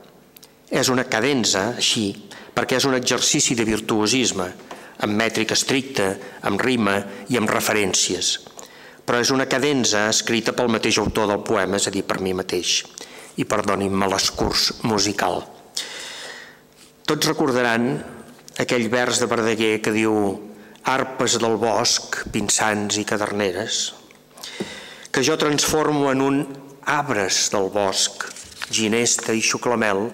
Speaker 2: és una cadenza, així, perquè és un exercici de virtuosisme, amb mètrica estricta, amb rima i amb referències. Però és una cadenza escrita pel mateix autor del poema, és a dir, per mi mateix. I perdonin-me l'escurs musical. Tots recordaran aquell vers de Verdaguer que diu arpes del bosc, pinsans i caderneres, que jo transformo en un arbres del bosc, ginesta i xuclamel,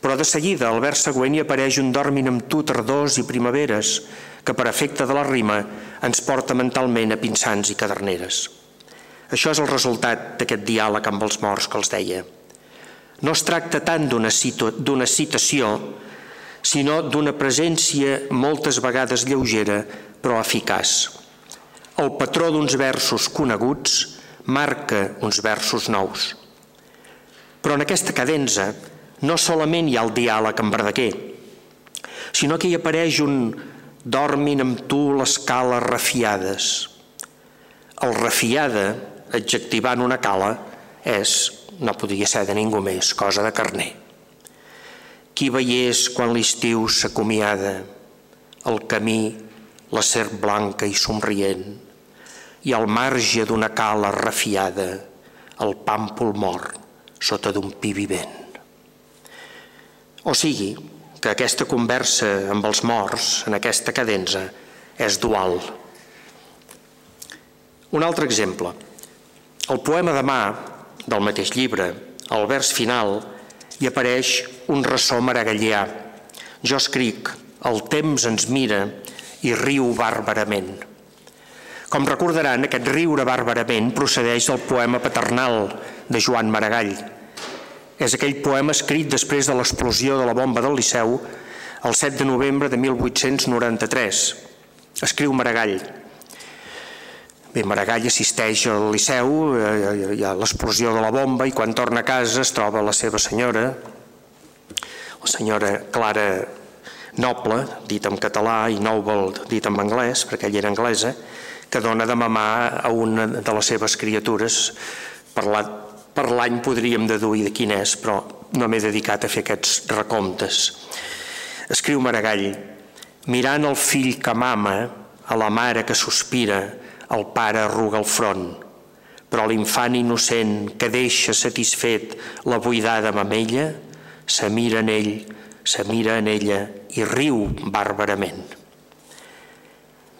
Speaker 2: però de seguida, al vers següent, hi apareix un dormin amb tu tardors i primaveres, que per efecte de la rima ens porta mentalment a pinsans i caderneres. Això és el resultat d'aquest diàleg amb els morts que els deia. No es tracta tant d'una citació, sinó d'una presència moltes vegades lleugera però eficaç. El patró d'uns versos coneguts marca uns versos nous. Però en aquesta cadenza no solament hi ha el diàleg amb Verdaguer, sinó que hi apareix un dormin amb tu les cales refiades. El refiada, adjectivant una cala, és, no podria ser de ningú més, cosa de carner. Qui veiés quan l'estiu s'acomiada, el camí, la serp blanca i somrient, i al marge d'una cala refiada, el pàmpol mort sota d'un pi vivent. O sigui, que aquesta conversa amb els morts, en aquesta cadenza, és dual. Un altre exemple. El poema de mà, del mateix llibre, al vers final, hi apareix un ressò maragallià. Jo escric, el temps ens mira i riu bàrbarament. Com recordaran, aquest riure bàrbarament procedeix del poema paternal de Joan Maragall. És aquell poema escrit després de l'explosió de la bomba del Liceu el 7 de novembre de 1893. Escriu Maragall. Bé, Maragall assisteix al Liceu, eh, hi ha l'explosió de la bomba i quan torna a casa es troba la seva senyora, la senyora Clara Noble, dit en català, i Noble, dit en anglès, perquè ella era anglesa, que dona de mamar a una de les seves criatures. Per l'any podríem deduir de quin és, però no m'he dedicat a fer aquests recomptes. Escriu Maragall, mirant el fill que mama, a la mare que sospira, el pare arruga el front, però l'infant innocent que deixa satisfet la buidada mamella, se mira en ell, se mira en ella i riu bàrbarament.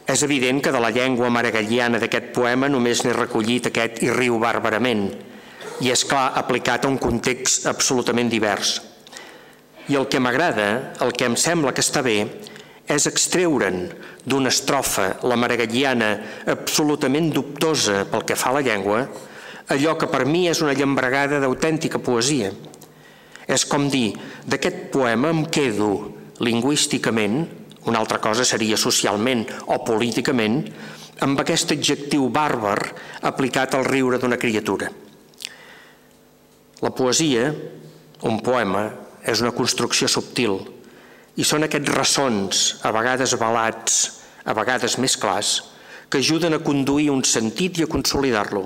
Speaker 2: És evident que de la llengua maragalliana d'aquest poema només n'he recollit aquest i riu bàrbarament, i és clar aplicat a un context absolutament divers. I el que m'agrada, el que em sembla que està bé, és extreure'n d'una estrofa, la maragalliana, absolutament dubtosa pel que fa a la llengua, allò que per mi és una llambregada d'autèntica poesia. És com dir, d'aquest poema em quedo lingüísticament, una altra cosa seria socialment o políticament, amb aquest adjectiu bàrbar aplicat al riure d'una criatura. La poesia, un poema, és una construcció subtil, i són aquests ressons, a vegades balats, a vegades més clars, que ajuden a conduir un sentit i a consolidar-lo.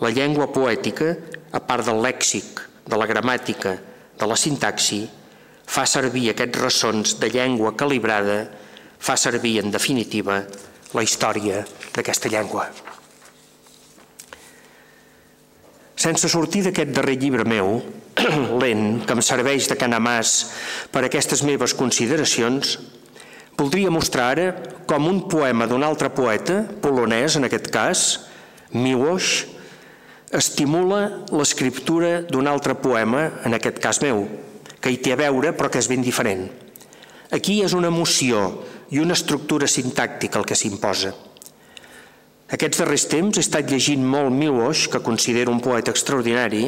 Speaker 2: La llengua poètica, a part del lèxic, de la gramàtica, de la sintaxi, fa servir aquests ressons de llengua calibrada, fa servir, en definitiva, la història d'aquesta llengua. Sense sortir d'aquest darrer llibre meu, lent, que em serveix de canamàs per aquestes meves consideracions, voldria mostrar ara com un poema d'un altre poeta, polonès en aquest cas, Miłosz, estimula l'escriptura d'un altre poema, en aquest cas meu, que hi té a veure però que és ben diferent. Aquí és una emoció i una estructura sintàctica el que s'imposa. Aquests darrers temps he estat llegint molt Miloš, que considero un poeta extraordinari,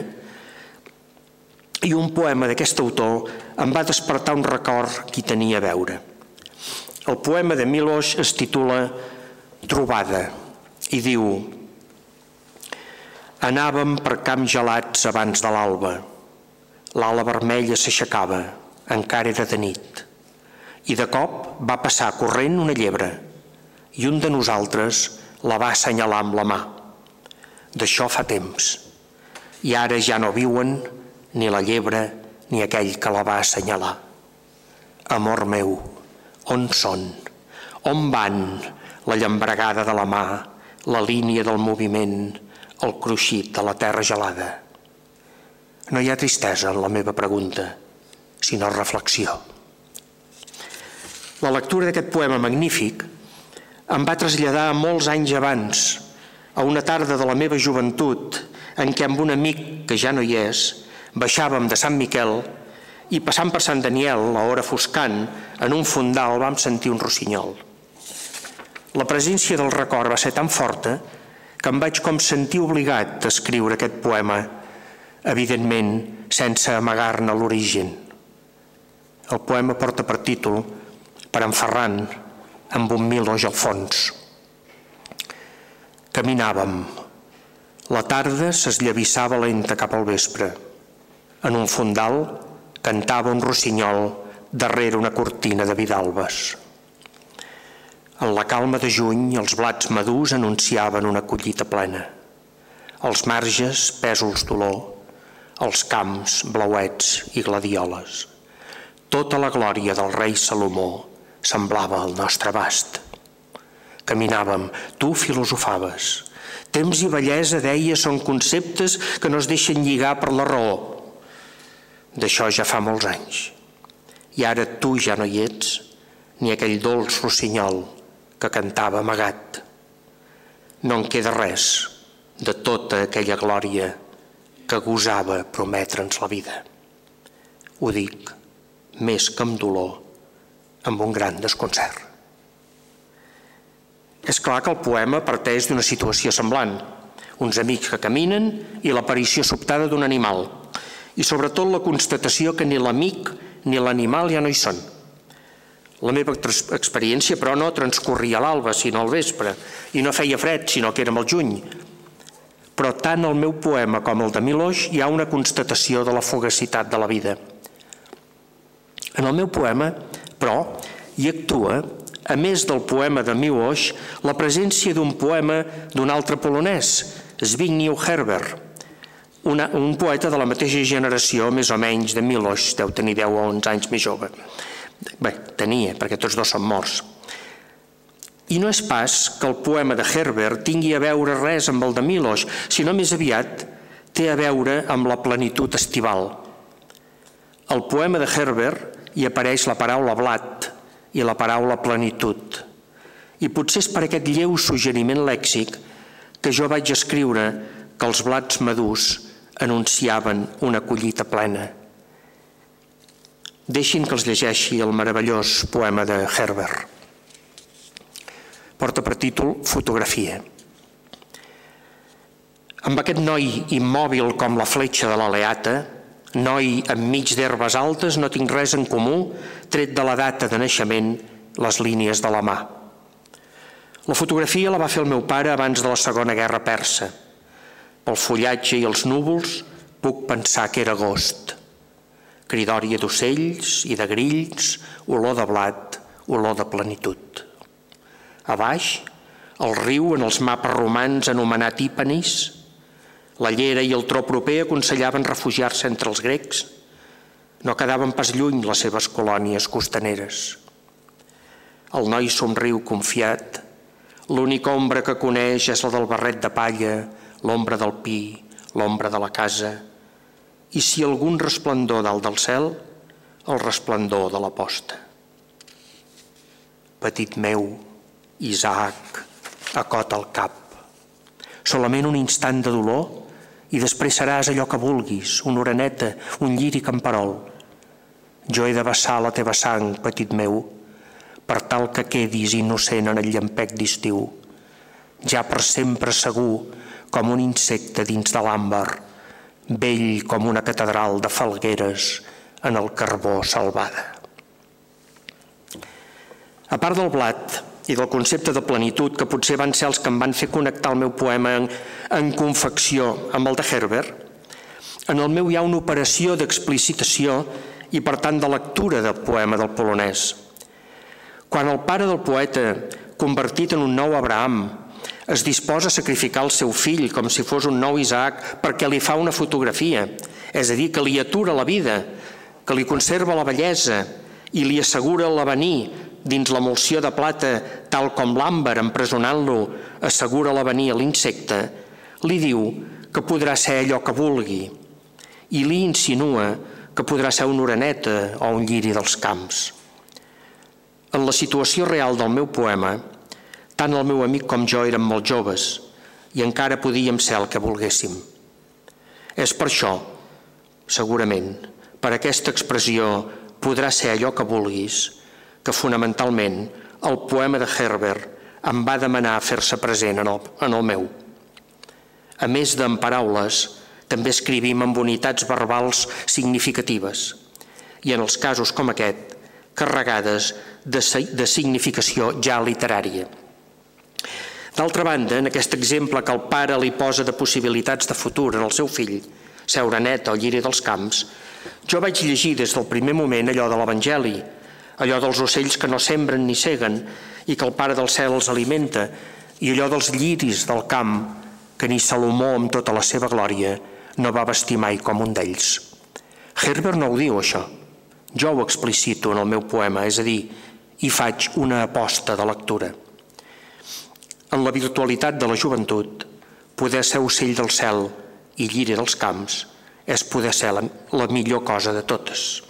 Speaker 2: i un poema d'aquest autor em va despertar un record que hi tenia a veure. El poema de Miloš es titula Trobada i diu Anàvem per camps gelats abans de l'alba. L'ala vermella s'aixecava, encara era de nit. I de cop va passar corrent una llebre i un de nosaltres la va assenyalar amb la mà. D'això fa temps. I ara ja no viuen ni la llebre ni aquell que la va assenyalar. Amor meu, on són? On van la llambregada de la mà, la línia del moviment, el cruixit de la terra gelada? No hi ha tristesa en la meva pregunta, sinó reflexió. La lectura d'aquest poema magnífic em va traslladar molts anys abans, a una tarda de la meva joventut, en què amb un amic que ja no hi és, baixàvem de Sant Miquel i passant per Sant Daniel, a hora foscant, en un fondal vam sentir un rossinyol. La presència del record va ser tan forta que em vaig com sentir obligat a escriure aquest poema, evidentment sense amagar-ne l'origen. El poema porta per títol Per en Ferran, amb un miloix al fons. Caminàvem. La tarda s'esllavissava lenta cap al vespre. En un fondal cantava un rossinyol darrere una cortina de vidalbes. En la calma de juny, els blats madurs anunciaven una collita plena. Els marges, pèsols d'olor, els camps, blauets i gladioles. Tota la glòria del rei Salomó semblava el nostre abast. Caminàvem, tu filosofaves. Temps i bellesa, deia, són conceptes que no es deixen lligar per la raó. D'això ja fa molts anys. I ara tu ja no hi ets, ni aquell dolç rossinyol que cantava amagat. No en queda res de tota aquella glòria que gosava prometre'ns la vida. Ho dic més que amb dolor, amb un gran desconcert. És clar que el poema parteix d'una situació semblant. Uns amics que caminen i l'aparició sobtada d'un animal. I sobretot la constatació que ni l'amic ni l'animal ja no hi són. La meva experiència, però, no transcorria a l'alba, sinó al vespre, i no feia fred, sinó que érem al juny. Però tant el meu poema com el de Miloix hi ha una constatació de la fugacitat de la vida. En el meu poema, però, hi actua a més del poema de Miłosz, la presència d'un poema d'un altre polonès, Zbigniew Herbert, una, un poeta de la mateixa generació, més o menys, de Miłosz, deu tenir 10 o 11 anys més jove. Bé, tenia, perquè tots dos són morts. I no és pas que el poema de Herbert tingui a veure res amb el de Miloš, sinó més aviat té a veure amb la plenitud estival. Al poema de Herbert hi apareix la paraula blat, i la paraula plenitud. I potser és per aquest lleu suggeriment lèxic que jo vaig escriure que els blats madurs anunciaven una collita plena. Deixin que els llegeixi el meravellós poema de Herbert. Porta per títol Fotografia. Amb aquest noi immòbil com la fletxa de l'aleata, Noi enmig d'herbes altes, no tinc res en comú, tret de la data de naixement, les línies de la mà. La fotografia la va fer el meu pare abans de la Segona Guerra Persa. Pel fullatge i els núvols puc pensar que era agost. Cridòria d'ocells i de grills, olor de blat, olor de plenitud. A baix, el riu en els mapes romans anomenat Ipanis, la llera i el tro proper aconsellaven refugiar-se entre els grecs. No quedaven pas lluny les seves colònies costaneres. El noi somriu confiat. L'única ombra que coneix és la del barret de palla, l'ombra del pi, l'ombra de la casa. I si algun resplendor dalt del cel, el resplendor de la posta. Petit meu, Isaac, acota el cap. Solament un instant de dolor i després seràs allò que vulguis, una oreneta, un lliri camperol. Jo he de vessar la teva sang, petit meu, per tal que quedis innocent en el llampec d'estiu, ja per sempre segur com un insecte dins de l'àmbar, vell com una catedral de falgueres en el carbó salvada. A part del blat, i del concepte de plenitud que potser van ser els que em van fer connectar el meu poema en, en confecció amb el de Herbert, en el meu hi ha una operació d'explicitació i per tant de lectura del poema del polonès. Quan el pare del poeta, convertit en un nou Abraham, es disposa a sacrificar el seu fill com si fos un nou Isaac perquè li fa una fotografia, és a dir, que li atura la vida, que li conserva la bellesa i li assegura l'avenir dins l'emulsió de plata, tal com l'àmbar empresonant-lo assegura l'avenir a l'insecte, li diu que podrà ser allò que vulgui i li insinua que podrà ser una oreneta o un lliri dels camps. En la situació real del meu poema, tant el meu amic com jo érem molt joves i encara podíem ser el que volguéssim. És per això, segurament, per aquesta expressió podrà ser allò que vulguis, que fonamentalment el poema de Herbert em va demanar fer-se present en el, en el meu. A més d'en paraules, també escrivim amb unitats verbals significatives i en els casos com aquest, carregades de, de significació ja literària. D'altra banda, en aquest exemple que el pare li posa de possibilitats de futur el seu fill, seure net al lliri dels camps, jo vaig llegir des del primer moment allò de l'Evangeli, allò dels ocells que no sembren ni seguen i que el Pare del Cel els alimenta, i allò dels lliris del camp que ni Salomó amb tota la seva glòria no va vestir mai com un d'ells. Herbert no ho diu, això. Jo ho explicito en el meu poema, és a dir, hi faig una aposta de lectura. En la virtualitat de la joventut, poder ser ocell del cel i lliri dels camps és poder ser la, la millor cosa de totes.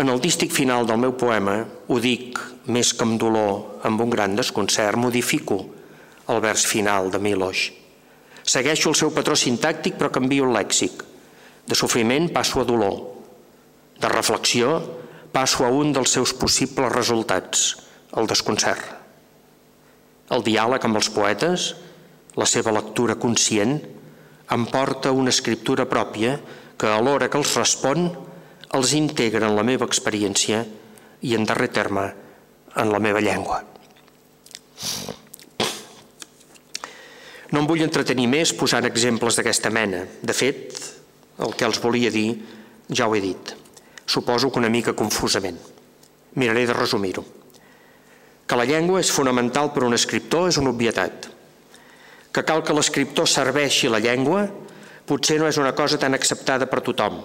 Speaker 2: En el dístic final del meu poema ho dic més que amb dolor, amb un gran desconcert, modifico el vers final de Miloš. Segueixo el seu patró sintàctic però canvio el lèxic. De sofriment passo a dolor. De reflexió passo a un dels seus possibles resultats, el desconcert. El diàleg amb els poetes, la seva lectura conscient, em porta una escriptura pròpia que a l'hora que els respon els integra en la meva experiència i en darrer terme en la meva llengua. No em vull entretenir més posant exemples d'aquesta mena. De fet, el que els volia dir ja ho he dit. Suposo que una mica confusament. Miraré de resumir-ho. Que la llengua és fonamental per a un escriptor és una obvietat. Que cal que l'escriptor serveixi la llengua potser no és una cosa tan acceptada per tothom.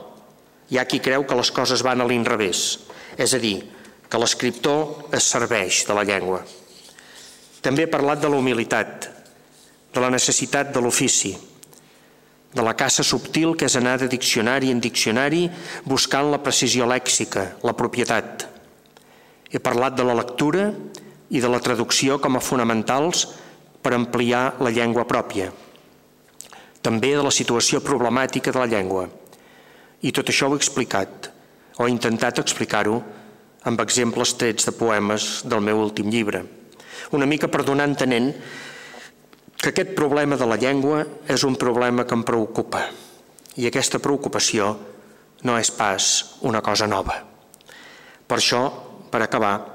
Speaker 2: Hi ha qui creu que les coses van a l'inrevés, és a dir, que l'escriptor es serveix de la llengua. També he parlat de la humilitat, de la necessitat de l'ofici, de la caça subtil que és anar de diccionari en diccionari buscant la precisió lèxica, la propietat. He parlat de la lectura i de la traducció com a fonamentals per ampliar la llengua pròpia. També de la situació problemàtica de la llengua. I tot això ho he explicat, o he intentat explicar-ho, amb exemples trets de poemes del meu últim llibre. Una mica per donar entenent que aquest problema de la llengua és un problema que em preocupa i aquesta preocupació no és pas una cosa nova. Per això, per acabar,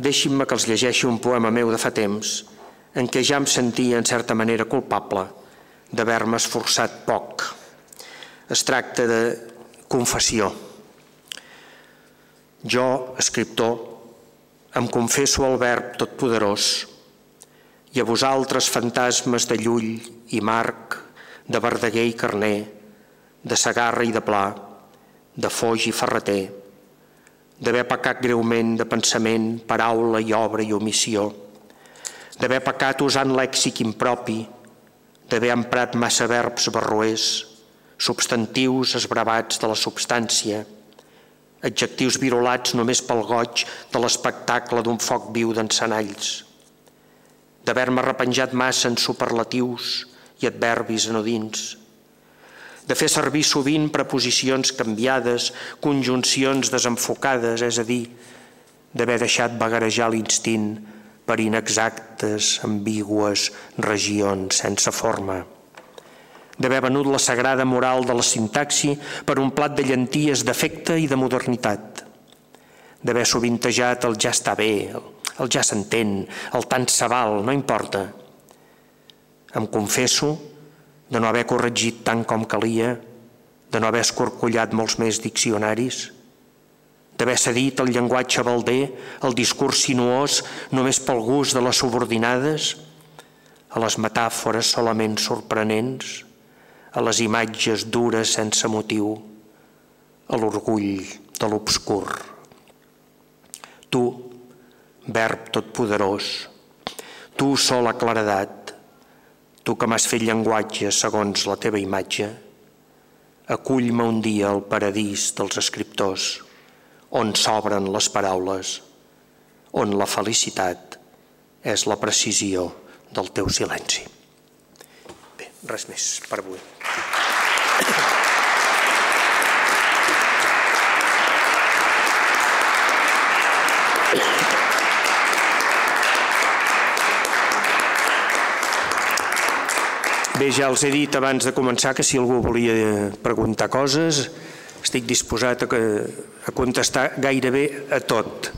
Speaker 2: deixin-me que els llegeixi un poema meu de fa temps en què ja em sentia en certa manera culpable d'haver-me esforçat poc. Es tracta de confessió. Jo, escriptor, em confesso al verb totpoderós i a vosaltres fantasmes de Llull i Marc, de Verdaguer i Carner, de Sagarra i de Pla, de Foix i Ferreter, d'haver pecat greument de pensament, paraula i obra i omissió, d'haver pecat usant lèxic impropi, d'haver emprat massa verbs barroers, substantius esbravats de la substància, adjectius virolats només pel goig de l'espectacle d'un foc viu d'encenalls, d'haver-me repenjat massa en superlatius i adverbis anodins, de fer servir sovint preposicions canviades, conjuncions desenfocades, és a dir, d'haver deixat vagarejar l'instint per inexactes, ambigües regions sense forma, d'haver venut la sagrada moral de la sintaxi per un plat de llenties d'efecte i de modernitat, d'haver sovintejat el ja està bé, el ja s'entén, el tant se val, no importa. Em confesso de no haver corregit tant com calia, de no haver escorcollat molts més diccionaris, d'haver cedit el llenguatge balder, el discurs sinuós només pel gust de les subordinades, a les metàfores solament sorprenents, a les imatges dures sense motiu, a l'orgull de l'obscur. Tu, verb totpoderós, tu sola claredat, tu que m'has fet llenguatge segons la teva imatge, acull-me un dia al paradís dels escriptors, on s'obren les paraules, on la felicitat és la precisió del teu silenci. Bé, res més per avui. Bé, ja els he dit abans de començar que si algú volia preguntar coses, estic disposat a, a contestar gairebé a tot.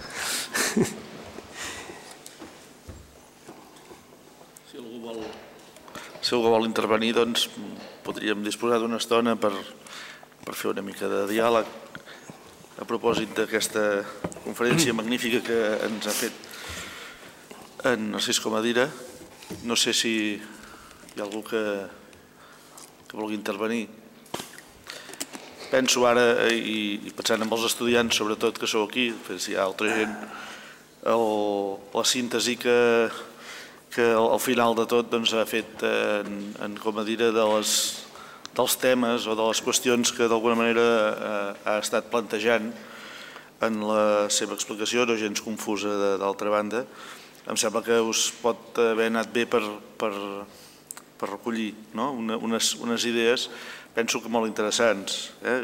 Speaker 1: Si algú vol, si algú vol intervenir, doncs podríem disposar d'una estona per, per fer una mica de diàleg a propòsit d'aquesta conferència magnífica que ens ha fet en Narcís Comadira. No sé si hi ha algú que, que vulgui intervenir? Penso ara, i, i pensant en els estudiants, sobretot que sou aquí, si hi ha altra gent, el, la síntesi que, que al final de tot doncs, ha fet en, en com a dir, de les, dels temes o de les qüestions que d'alguna manera eh, ha estat plantejant en la seva explicació, no gens confusa d'altra banda, em sembla que us pot haver anat bé per, per, per recollir no? Una, unes, unes idees penso que molt interessants. Eh?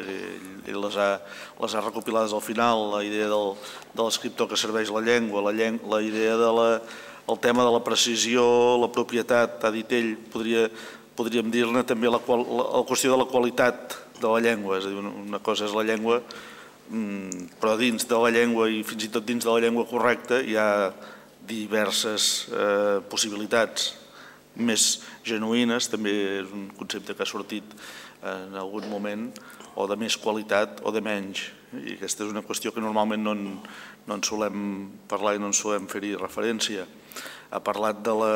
Speaker 1: Ell, les, ha, les ha recopilades al final, la idea del, de l'escriptor que serveix la llengua, la, lleng, la idea de la, el tema de la precisió, la propietat, ha dit ell, podria, podríem dir-ne també la, qual, la, la qüestió de la qualitat de la llengua, és a dir, una cosa és la llengua, mm, però dins de la llengua i fins i tot dins de la llengua correcta hi ha diverses eh, possibilitats més genuïnes, també és un concepte que ha sortit en algun moment, o de més qualitat o de menys. I aquesta és una qüestió que normalment no en, no en solem parlar i no en solem fer-hi referència. Ha parlat de la,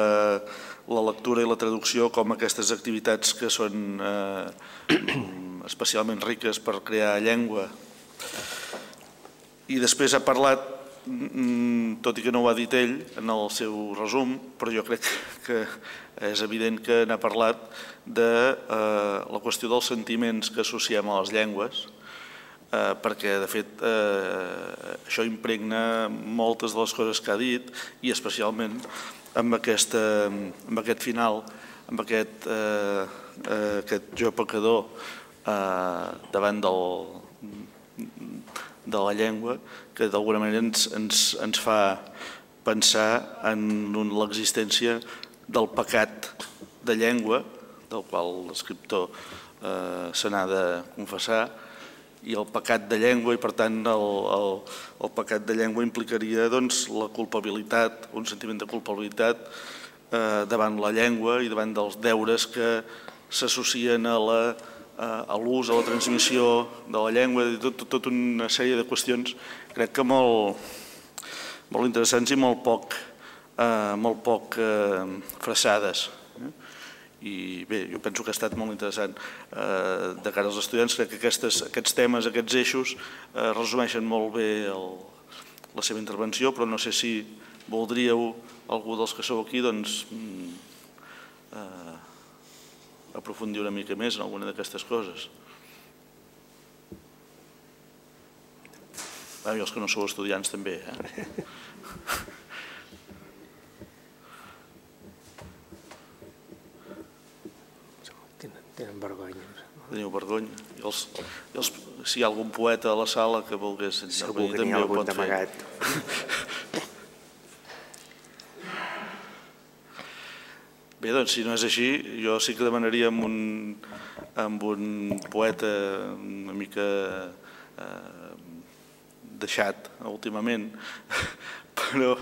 Speaker 1: la lectura i la traducció com aquestes activitats que són eh, especialment riques per crear llengua. I després ha parlat Mm, tot i que no ho ha dit ell en el seu resum, però jo crec que és evident que n'ha parlat de eh, la qüestió dels sentiments que associem a les llengües, eh, perquè de fet eh, això impregna moltes de les coses que ha dit i especialment amb, aquesta, amb aquest final, amb aquest, eh, eh, jo pecador eh, davant del, de la llengua que d'alguna manera ens, ens, ens fa pensar en l'existència del pecat de llengua, del qual l'escriptor eh, se n'ha de confessar, i el pecat de llengua, i per tant el, el, el pecat de llengua implicaria doncs, la culpabilitat, un sentiment de culpabilitat eh, davant la llengua i davant dels deures que s'associen a la a l'ús, a la transmissió de la llengua, tot, tot, tot una sèrie de qüestions crec que molt, molt interessants i molt poc, eh, molt poc eh, fressades. Eh? I bé, jo penso que ha estat molt interessant. Eh, de cara als estudiants crec que aquestes, aquests temes, aquests eixos eh, resumeixen molt bé el, la seva intervenció, però no sé si voldríeu, algú dels que sou aquí, doncs, mm, eh, aprofundir una mica més en alguna d'aquestes coses. I els que no sou estudiants també, eh?
Speaker 2: Tenen, vergonya.
Speaker 1: Teniu vergonya. I els, i els, si hi ha algun poeta a la sala que volgués
Speaker 3: Segur que n'hi ha algun d'amagat.
Speaker 1: Bé, doncs, si no és així, jo sí que demanaria amb un, amb un poeta una mica eh, deixat últimament, però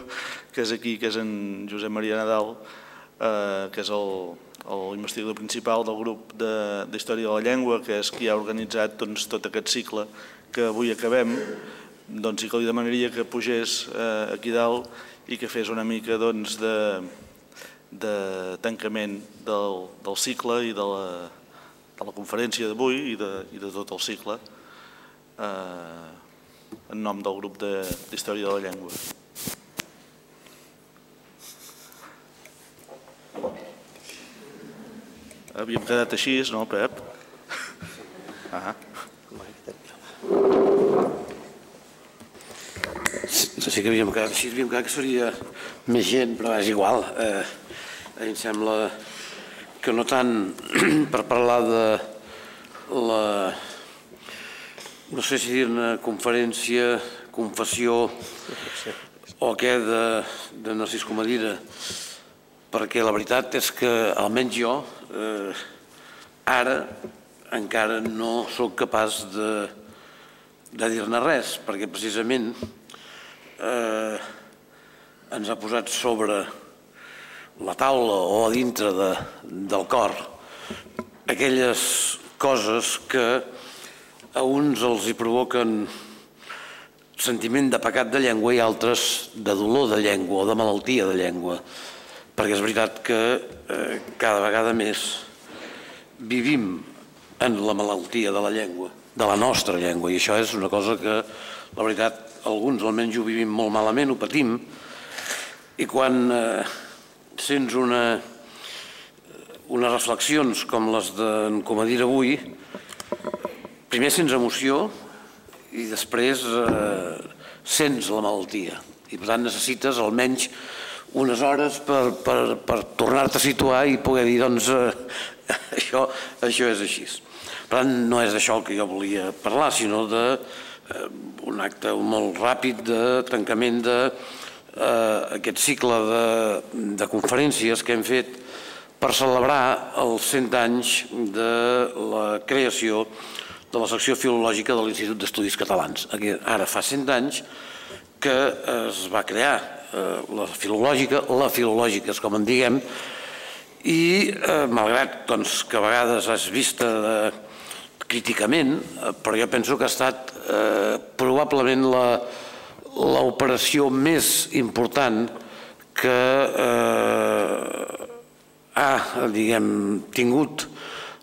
Speaker 1: que és aquí, que és en Josep Maria Nadal, eh, que és el, l'investigador principal del grup d'Història de, la Llengua, que és qui ha organitzat doncs, tot aquest cicle que avui acabem, doncs que li demanaria que pugés eh, aquí dalt i que fes una mica doncs, de, de tancament del, del cicle i de la, de la conferència d'avui i, de, i de tot el cicle eh, en nom del grup d'Història de, de la Llengua. Havíem quedat així, no, Pep? Ah.
Speaker 3: Sí que havíem quedat així, havíem quedat que seria més gent, però és igual. Eh, em sembla que no tant per parlar de la, no sé si dir-ne conferència, confessió o què de, de Narcís Comadira, perquè la veritat és que almenys jo eh, ara encara no sóc capaç de, de dir-ne res, perquè precisament eh, ens ha posat sobre la taula o a dintre de, del cor aquelles coses que a uns els hi provoquen sentiment de pecat de llengua i altres de dolor de llengua o de malaltia de llengua. Perquè és veritat que eh, cada vegada més vivim en la malaltia de la llengua, de la nostra llengua, i això és una cosa que, la veritat, alguns almenys ho vivim molt malament, ho patim, i quan eh, sents una, unes reflexions com les d'en Comadir avui, primer sents emoció i després eh, sents la malaltia. I per tant necessites almenys unes hores per, per, per tornar-te a situar i poder dir, doncs, eh, això, això és així. Per tant, no és d'això el que jo volia parlar, sinó de eh, un acte molt ràpid de tancament de eh, aquest cicle de, de conferències que hem fet per celebrar els 100 anys de la creació de la secció filològica de l'Institut d'Estudis Catalans. Ara fa 100 anys que es va crear eh, la filològica, la filològica és com en diguem, i eh, malgrat doncs, que a vegades has vista de, críticament, eh, però jo penso que ha estat eh, probablement l'operació més important que eh, ha, diguem, tingut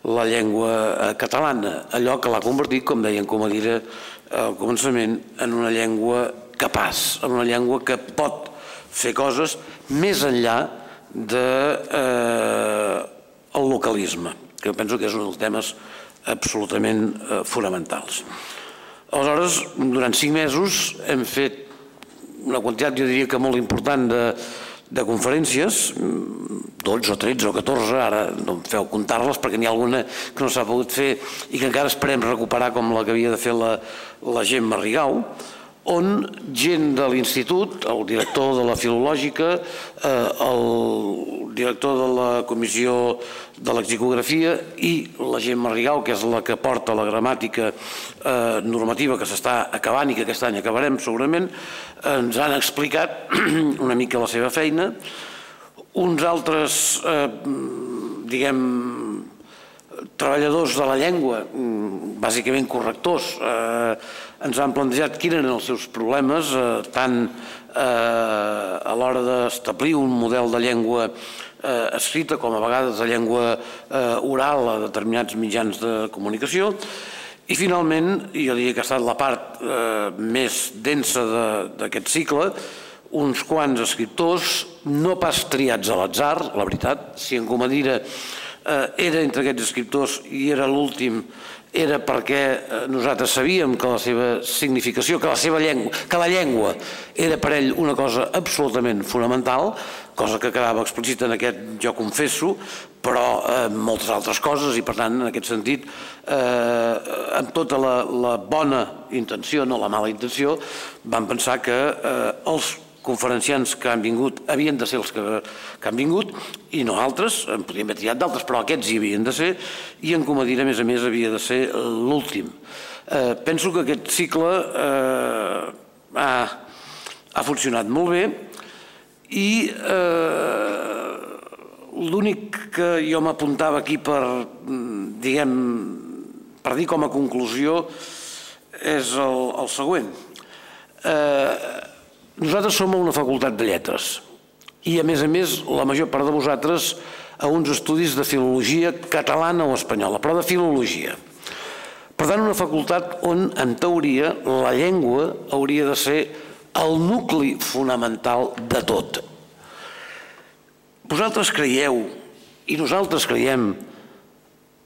Speaker 3: la llengua catalana, allò que l'ha convertit, com deien com a dir al començament, en una llengua capaç, en una llengua que pot fer coses més enllà de eh, el localisme, que penso que és un dels temes absolutament eh, fonamentals. Aleshores, durant cinc mesos hem fet una quantitat, jo diria que molt important de, de conferències, 12 o 13 o 14, ara no em feu comptar-les perquè n'hi ha alguna que no s'ha pogut fer i que encara esperem recuperar com la que havia de fer la, la Gemma Rigau, on gent de l'institut, el director de la filològica, eh, el director de la comissió de l'exicografia i la gent Marrigau, que és la que porta la gramàtica eh, normativa que s'està acabant i que aquest any acabarem segurament, ens han explicat una mica la seva feina. Uns altres, eh, diguem, treballadors de la llengua, mm, bàsicament correctors, eh, ens han plantejat quins eren els seus problemes, eh, tant eh, a l'hora d'establir un model de llengua eh, escrita com a vegades de llengua eh, oral a determinats mitjans de comunicació, i finalment, jo diria que ha estat la part eh, més densa d'aquest cicle, uns quants escriptors, no pas triats a l'atzar, la veritat, si en Comadira era entre aquests escriptors i era l'últim era perquè eh, nosaltres sabíem que la seva significació, que la seva llengua, que la llengua era per ell una cosa absolutament fonamental, cosa que quedava explícita en aquest jo confesso, però eh, moltes altres coses i per tant en aquest sentit eh, amb tota la, la bona intenció, no la mala intenció, vam pensar que eh, els conferenciants que han vingut havien de ser els que, que han vingut i no altres, en podríem haver triat d'altres, però aquests hi havien de ser i en Comadira, a més a més, havia de ser l'últim. Eh, penso que aquest cicle eh, ha, ha funcionat molt bé i eh, l'únic que jo m'apuntava aquí per, diguem, per dir com a conclusió és el, el següent. Eh, nosaltres som a una facultat de lletres i, a més a més, la major part de vosaltres a uns estudis de filologia catalana o espanyola, però de filologia. Per tant, una facultat on, en teoria, la llengua hauria de ser el nucli fonamental de tot. Vosaltres creieu, i nosaltres creiem,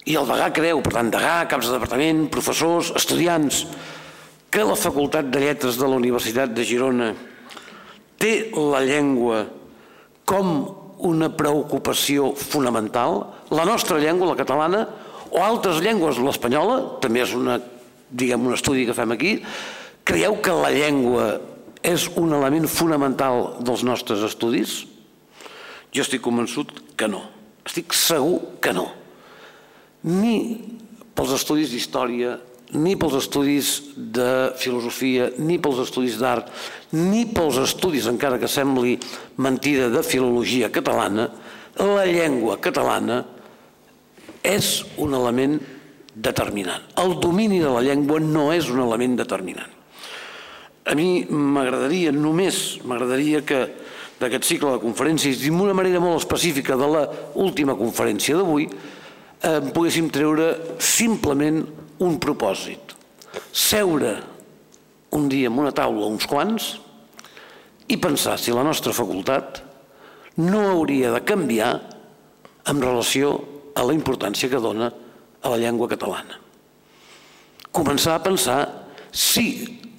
Speaker 3: i el degà creu, per tant, degà, caps de departament, professors, estudiants, que la Facultat de Lletres de la Universitat de Girona té la llengua com una preocupació fonamental, la nostra llengua, la catalana, o altres llengües, l'espanyola, també és una, diguem, un estudi que fem aquí, creieu que la llengua és un element fonamental dels nostres estudis? Jo estic convençut que no. Estic segur que no. Ni pels estudis d'història, ni pels estudis de filosofia, ni pels estudis d'art, ni pels estudis, encara que sembli mentida, de filologia catalana, la llengua catalana és un element determinant. El domini de la llengua no és un element determinant. A mi m'agradaria, només m'agradaria que d'aquest cicle de conferències, d'una manera molt específica de la última conferència d'avui, eh, poguéssim treure simplement un propòsit. Seure un dia en una taula uns quants i pensar si la nostra facultat no hauria de canviar en relació a la importància que dona a la llengua catalana. Començar a pensar si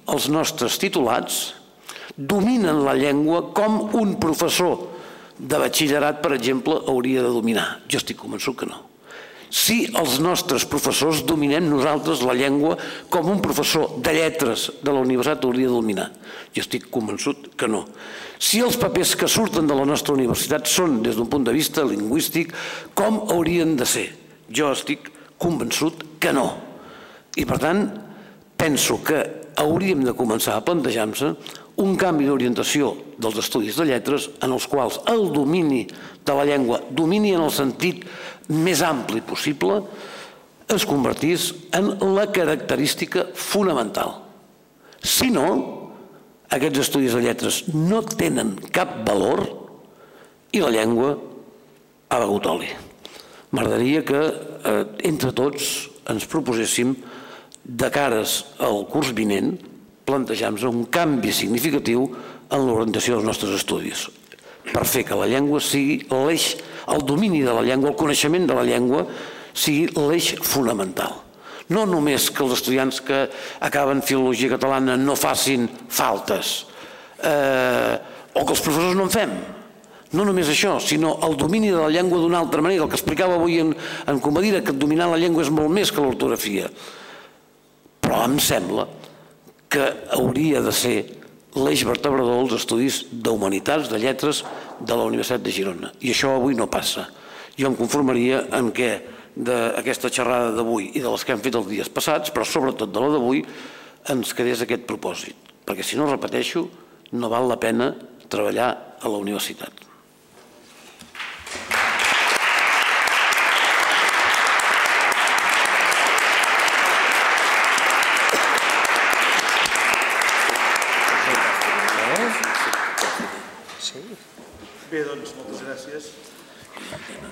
Speaker 3: els nostres titulats dominen la llengua com un professor de batxillerat, per exemple, hauria de dominar. Jo estic convençut que no. Si els nostres professors dominem nosaltres la llengua com un professor de lletres de la universitat hauria de dominar. Jo estic convençut que no. Si els papers que surten de la nostra universitat són, des d'un punt de vista lingüístic, com haurien de ser? Jo estic convençut que no. I per tant, penso que hauríem de començar a plantejar-nos un canvi d'orientació dels estudis de lletres en els quals el domini de la llengua, domini en el sentit més ampli possible, es convertís en la característica fonamental. Si no, aquests estudis de lletres no tenen cap valor i la llengua ha begut oli. M'agradaria que eh, entre tots ens proposéssim de cares al curs vinent plantejar-nos un canvi significatiu en l'orientació dels nostres estudis per fer que la llengua sigui l'eix, el domini de la llengua, el coneixement de la llengua sigui l'eix fonamental. No només que els estudiants que acaben filologia catalana no facin faltes eh, o que els professors no en fem. No només això, sinó el domini de la llengua d'una altra manera. El que explicava avui en, en Comadira, que dominar la llengua és molt més que l'ortografia. Però em sembla que hauria de ser l'eix vertebrador dels estudis d'humanitats, de lletres de la Universitat de Girona. I això avui no passa. Jo em conformaria en què d'aquesta xerrada d'avui i de les que hem fet els dies passats, però sobretot de la d'avui, ens quedés aquest propòsit. Perquè si no repeteixo, no val la pena treballar a la universitat.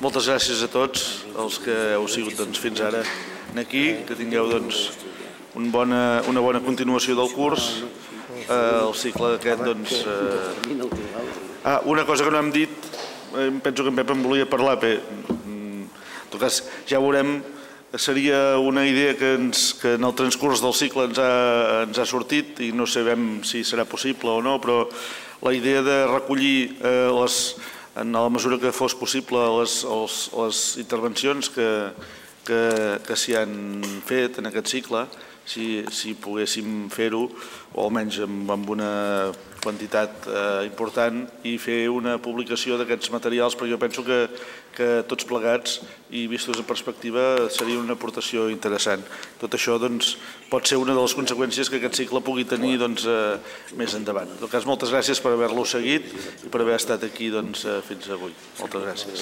Speaker 1: Moltes gràcies a tots els que heu sigut doncs, fins ara aquí, que tingueu doncs, un bona, una bona continuació del curs. Eh, el cicle aquest, doncs... Eh... Ah, una cosa que no hem dit, eh, penso que en Pep en volia parlar, bé, en tot cas, ja veurem, seria una idea que, ens, que en el transcurs del cicle ens ha, ens ha sortit i no sabem si serà possible o no, però la idea de recollir eh, les, en la mesura que fos possible les, els, les intervencions que, que, que s'hi han fet en aquest cicle, si, si poguéssim fer-ho, o almenys amb, amb una quantitat eh, important, i fer una publicació d'aquests materials, perquè jo penso que, que tots plegats i vistos en perspectiva seria una aportació interessant. Tot això doncs, pot ser una de les conseqüències que aquest cicle pugui tenir doncs, eh, més endavant. En cas, moltes gràcies per haver-lo seguit i per haver estat aquí doncs, eh, fins avui. Moltes gràcies.